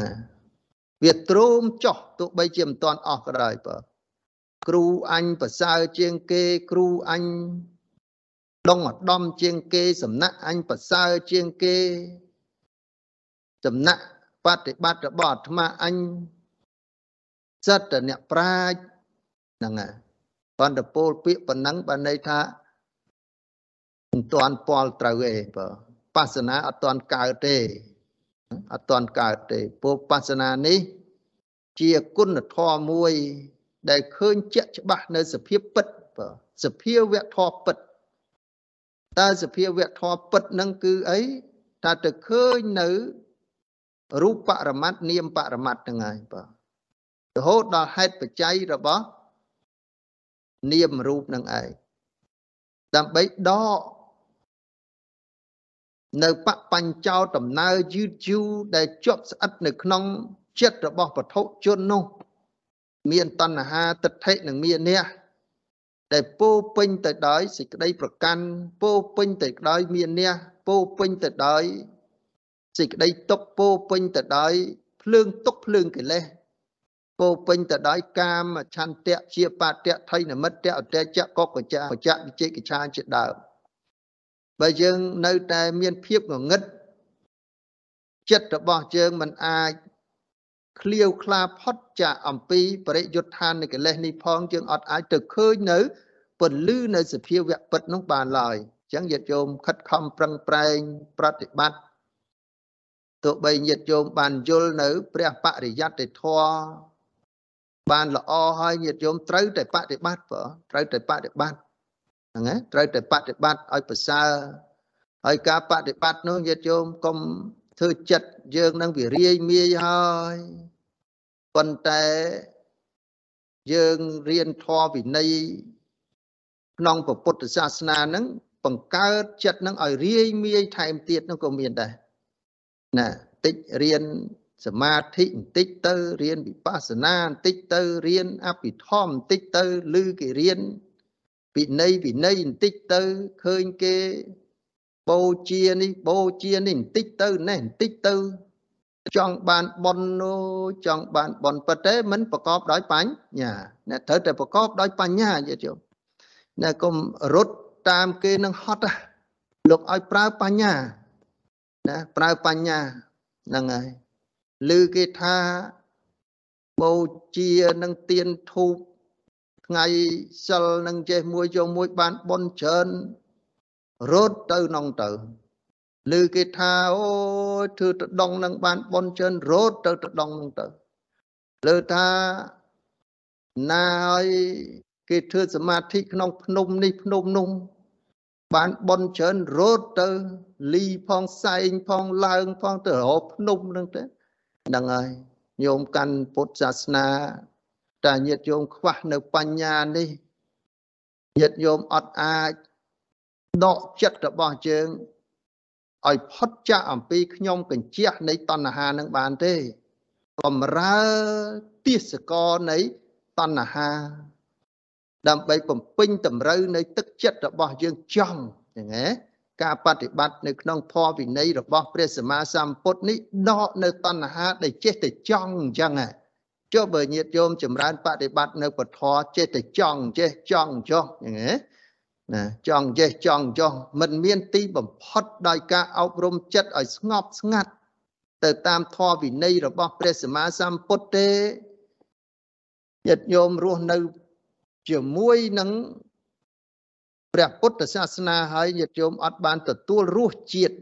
វាទ្រោមចោះទោះបីជាមិនតាន់អស់ក៏ដោយបើគ្រូអញប្រសើរជាងគេ គ្រូអញដងឧត្តមជាងគេ សំណាក់អញប្រសើរជាងគេ សំណាក់បប្រតិបត្តិរបស់អាត្មាអញ សិតតែអ្នកប្រាជ្ញហ្នឹងហើយប៉ុន្តែពោលពាក្យប៉ុណ្ណឹងបានន័យថាមិនទាន់ពលត្រូវទេបើបាសនាអត់ទាន់កើតទេអត់ទាន់កើតទេពោលបាសនានេះ ជាគុណធម៌មួយ ដែលឃើញជាក់ច្បាស់នៅសភាពពិតបើសភាវៈធម៌ពិតតើសភាវៈធម៌ពិតនឹងគឺអីថាទៅឃើញនៅរូបបរមត្តនាមបរមត្តទាំងហើយបាទ រហូតដល់ហេតុបច្ច័យរបស់នាមរូបនឹងឯងដើម្បីដកនៅបបញ្ចោដំណើរយឺតយូរដែលជាប់ស្អិតនៅក្នុងចិត្តរបស់ពធជននោះ មានតណ្ហាទិដ្ឋិនិងមាននេះដែលពោពេញទៅដោយសេចក្តីប្រកាន់ពោពេញទៅដោយមាននេះពោពេញទៅដោយសេចក្តីទុកពោពេញទៅដោយភ្លើងទុកភ្លើងកិលេស ពោពេញទៅដោយកាមឆន្ទៈជាបតៈថៃនមិត្តអតេចៈកកចាបច្ចៈវិជិកិច្ឆាជាដើមបើយើងនៅតែមានភាពងងឹតចិត្តរបស់យើងមិនអាចឃ្លាវខ្លាផុតចាកអំពីបរិយុទ្ធាននៃកិលេសនេះផងយើងអត់អាចទៅឃើញនៅពន្លឺនៅសភាវៈពិតនោះបានឡើយអញ្ចឹងញាតិញោមខិតខំប្រឹងប្រែងប្រតិបត្តិទោះបីញាតិញោមបានយល់នៅ ព្រះបរិយត្តិធម៌ បានល្អហើយញាតិញោមត្រូវតែបប្រតិបត្តិបើត្រូវតែបប្រតិបត្តិហ្នឹងណាត្រូវតែបប្រតិបត្តិឲ្យប្រសើរហើយការបប្រតិបត្តិនោះញាតិញោមកុំធ្វើចិត្តយើងនឹងវារាយមាយហើយប៉ុន្តែយើងរៀនធម៌វិន័យក្នុងពុទ្ធសាសនាហ្នឹងបង្កើតចិត្តនឹងឲ្យរាយមាយថែមទៀតនោះក៏មានដែរណាតិចរៀន សមាធិបន្តិចទៅរៀនវិបស្សនាបន្តិចទៅរៀនអភិធម្មបន្តិចទៅឬគេរៀនវិន័យវិន័យបន្តិចទៅឃើញគេបូជានេះបូជានេះបន្តិចទៅនេះបន្តិចទៅចង់បានបននោះចង់បានបនប៉ុន្តែមិនប្រកបដោយបញ្ញាអ្នកត្រូវតែប្រកបដោយបញ្ញាយល់ជុំអ្នកកុំរត់តាមគេនឹងហត់លោកឲ្យប្រើបញ្ញាណាប្រើបញ្ញាហ្នឹងហើយ ឮគេថាបូជានឹងទៀនធូបថ្ងៃសិលនឹងចេះមួយយកមួយបានបនច្រើនរត់ទៅនងទៅឮគេថាអូយធ្វើទៅដងនឹងបានបនច្រើនរត់ទៅទៅដងនឹងទៅលើថាណាឲ្យគេធ្វើសមាធិក្នុងភ្នំនេះភ្នំនោះបានបនច្រើនរត់ទៅលីផងសែងផងឡើងផងទៅរកភ្នំនឹងទៅ ហ្នឹងហើយញោមកាន់ពុទ្ធសាសនាតែញាតិញោមខ្វះនៅបញ្ញានេះញាតិញោមអត់អាចដកចិត្តរបស់យើងឲ្យផុតចាកអំពីខ្ញុំកញ្ជះនៃតណ្ហានឹងបានទេបំរើទាសកលនៃតណ្ហា ដើម្បីបំពេញតម្រូវនៃទឹកចិត្តរបស់យើងចង់ចឹងហ៎ ការបប្រតិបត្តិនៅក្នុងធម៌វិន័យរបស់ព្រះសម្មាសម្ពុទ្ធនេះដកនៅតណ្ហាដែលចេះតែចង់អញ្ចឹងចុះបើញាតិញោមចម្រើនបប្រតិបត្តិនៅពធចេះតែចង់ចេះចង់ចុះអញ្ចឹងណាចង់ចេះចង់ចុះមិនមាន ទីបំផុតដោយការអប់រំចិត្តឲ្យស្ងប់ស្ងាត់ទៅតាមធម៌វិន័យរបស់ព្រះសម្មាសម្ពុទ្ធទេញាតិញោមរស់នៅជាមួយនឹង ព្រះពុទ្ធសាសនាហើយញាតិញោមអត់បានទទួលរសជាតិ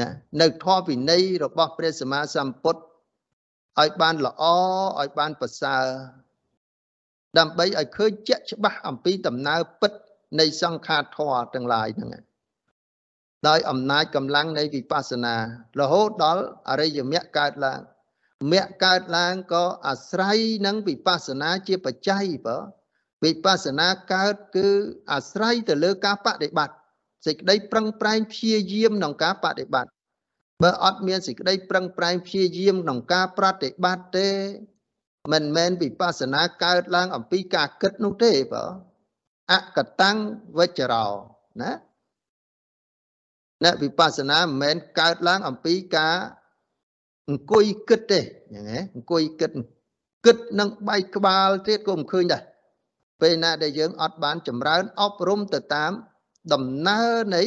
ណានៅធម៌វិន័យរបស់ព្រះសម្មាសម្ពុទ្ធឲ្យបានល្អឲ្យបានប្រសើរដើម្បីឲ្យឃើញជាក់ច្បាស់អំពីដំណើរពិតនៃសង្ខារធម៌ទាំងឡាយហ្នឹងដោយអំណាចកម្លាំងនៃវិបស្សនារហូតដល់អរិយមគ្គកើតឡើងមគ្គកើតឡើងក៏អាស្រ័យនឹងវិបស្សនាជាបច្ច័យបើ វិបស្សនាកើតគឺអាស្រ័យទៅលើការបដិបត្តិសេចក្តីប្រឹងប្រែងព្យាយាមក្នុងការបដិបត្តិបើអត់មានសេចក្តីប្រឹងប្រែងព្យាយាមក្នុងការប្រតិបត្តិទេ មិនមែនវិបស្សនាកើតឡើងអំពីការគិតនោះទេបើអកតាំងវិជ្ជរោណាអ្នកវិបស្សនាមិនមែនកើតឡើងអំពីការអង្គុយគិតទេហ្នឹងហ៎អង្គុយគិតគិតនឹងបែកក្បាលទៀតក៏មិនឃើញដែរ ពេលណាដែលយើងអត់បានចម្រើនអប់រំទៅតាមដំណើរនៃ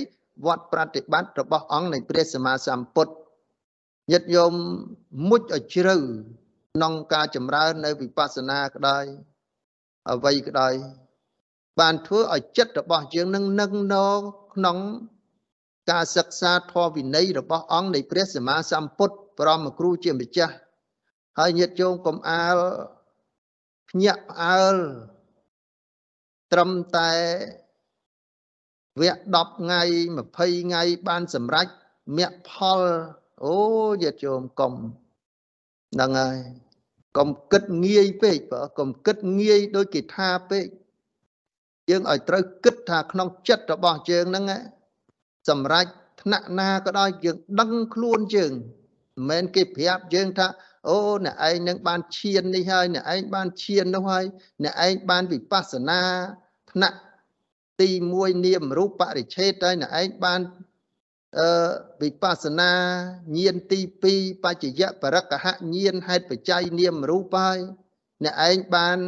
វត្តប្រតិបត្តិរបស់អង្គនៃព្រះសម្មាសម្ពុទ្ធញាតិញោមមុជឲ្យជ្រៅក្នុងការចម្រើននៅវិបស្សនាក្តីអ្វីក្តីបានធ្វើឲ្យចិត្តរបស់យើងនឹងនឹងណក្នុងការសិក្សាធម៌វិន័យរបស់អង្គនៃព្រះសម្មាសម្ពុទ្ធបរមគ្រូជាម្ចាស់ហើយញាតិញោមកុំអាលភ្ញាក់ផ្អើល ត្រឹមតែវគ្គ10ថ្ងៃ20ថ្ងៃបានសម្រេចមគ្គផលអូញាតិញោមកុំហ្នឹងហើយកុំគិតងាយពេកបើកុំគិតងាយដូចគេថាពេកយើងឲ្យត្រូវគិតថាក្នុងចិត្តរបស់យើងហ្នឹងសម្រេចថ្នាក់ណាក៏ដោយយើងដឹងខ្លួនយើងមិនមែនគេប្រាប់យើងថា អូអ្នកឯងនឹងបានឈាននេះហើយអ្នកឯងបានឈាននោះហើយអ្នកឯងបានវិបស្សនាថ្នាក់ទី1នាមរូបបរិឆេទហើយអ្នកឯងបានអឺវិបស្សនាញាណទី2បច្ចយៈបរកហញាណហេតុបច្ច័យនាមរូបហើយអ្នកឯងបាន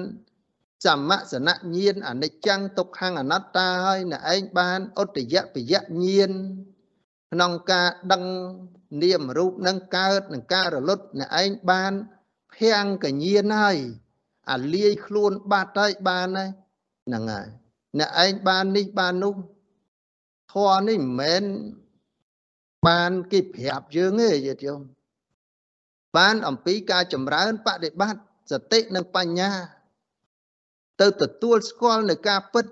សមសនញាណអនិច្ចំទុក្ខអនត្តាហើយអ្នកឯងបានឧត្តយបយញាណក្នុងការដឹង នាមរូបនឹងកើតនឹងការរលត់អ្នកឯងបានភាំងកញាណហើយអាលាយខ្លួនបាត់ហើយបានហើយហ្នឹងហើយអ្នកឯងបាននេះបាននោះធម៌នេះមិនមែនបានគេប្រាប់យើងទេយល់ទេបានអំពីការចម្រើនបដិបត្តិសតិនិងបញ្ញា ទៅទទួលស្គាល់នៅការពិត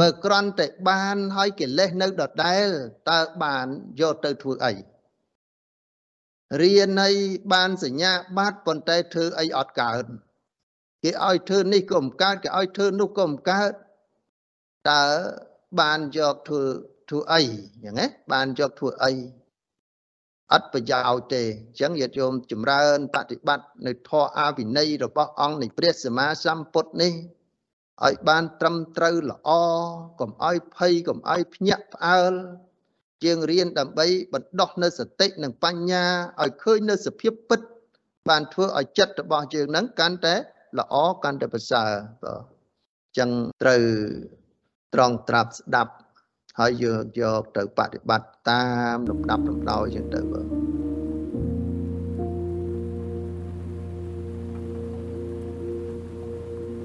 បើក្រន់តែបានហើយកិលេសនៅដដែលតើបានយកទៅធ្វើអីរៀនឲ្យបានសញ្ញាបាត់ប៉ុន្តែធ្វើអីអត់កើតគេឲ្យធ្វើនេះក៏មិនកើតគេឲ្យធ្វើនោះក៏មិនកើតតើបានយកធ្វើធ្វើអីយ៉ាងណាបានយកធ្វើអីអត់ប្រយោជន៍ទេអញ្ចឹងញាតិញោមចម្រើនបប្រតិបត្តិនៅធម៌អាវិន័យរបស់អង្គនៃព្រះសម្មាសម្ពុទ្ធនេះ ឲ្យបានត្រឹមត្រូវល្អកុំឲ្យភ័យកុំឲ្យភ្ញាក់ផ្អើលជាងរៀនដើម្បីបណ្ដោះនៅសតិនិងបញ្ញាឲ្យឃើញនៅសភាពពិត បានធ្វើឲ្យចិត្តរបស់យើងនឹងកាន់តែល្អកាន់តែប្រសើរបាទអញ្ចឹងត្រូវត្រង់ត្រាប់ស្ដាប់ហើយយើងយកទៅបប្រតិបត្តិតាមលំដាប់លំដោយចឹងទៅបាទ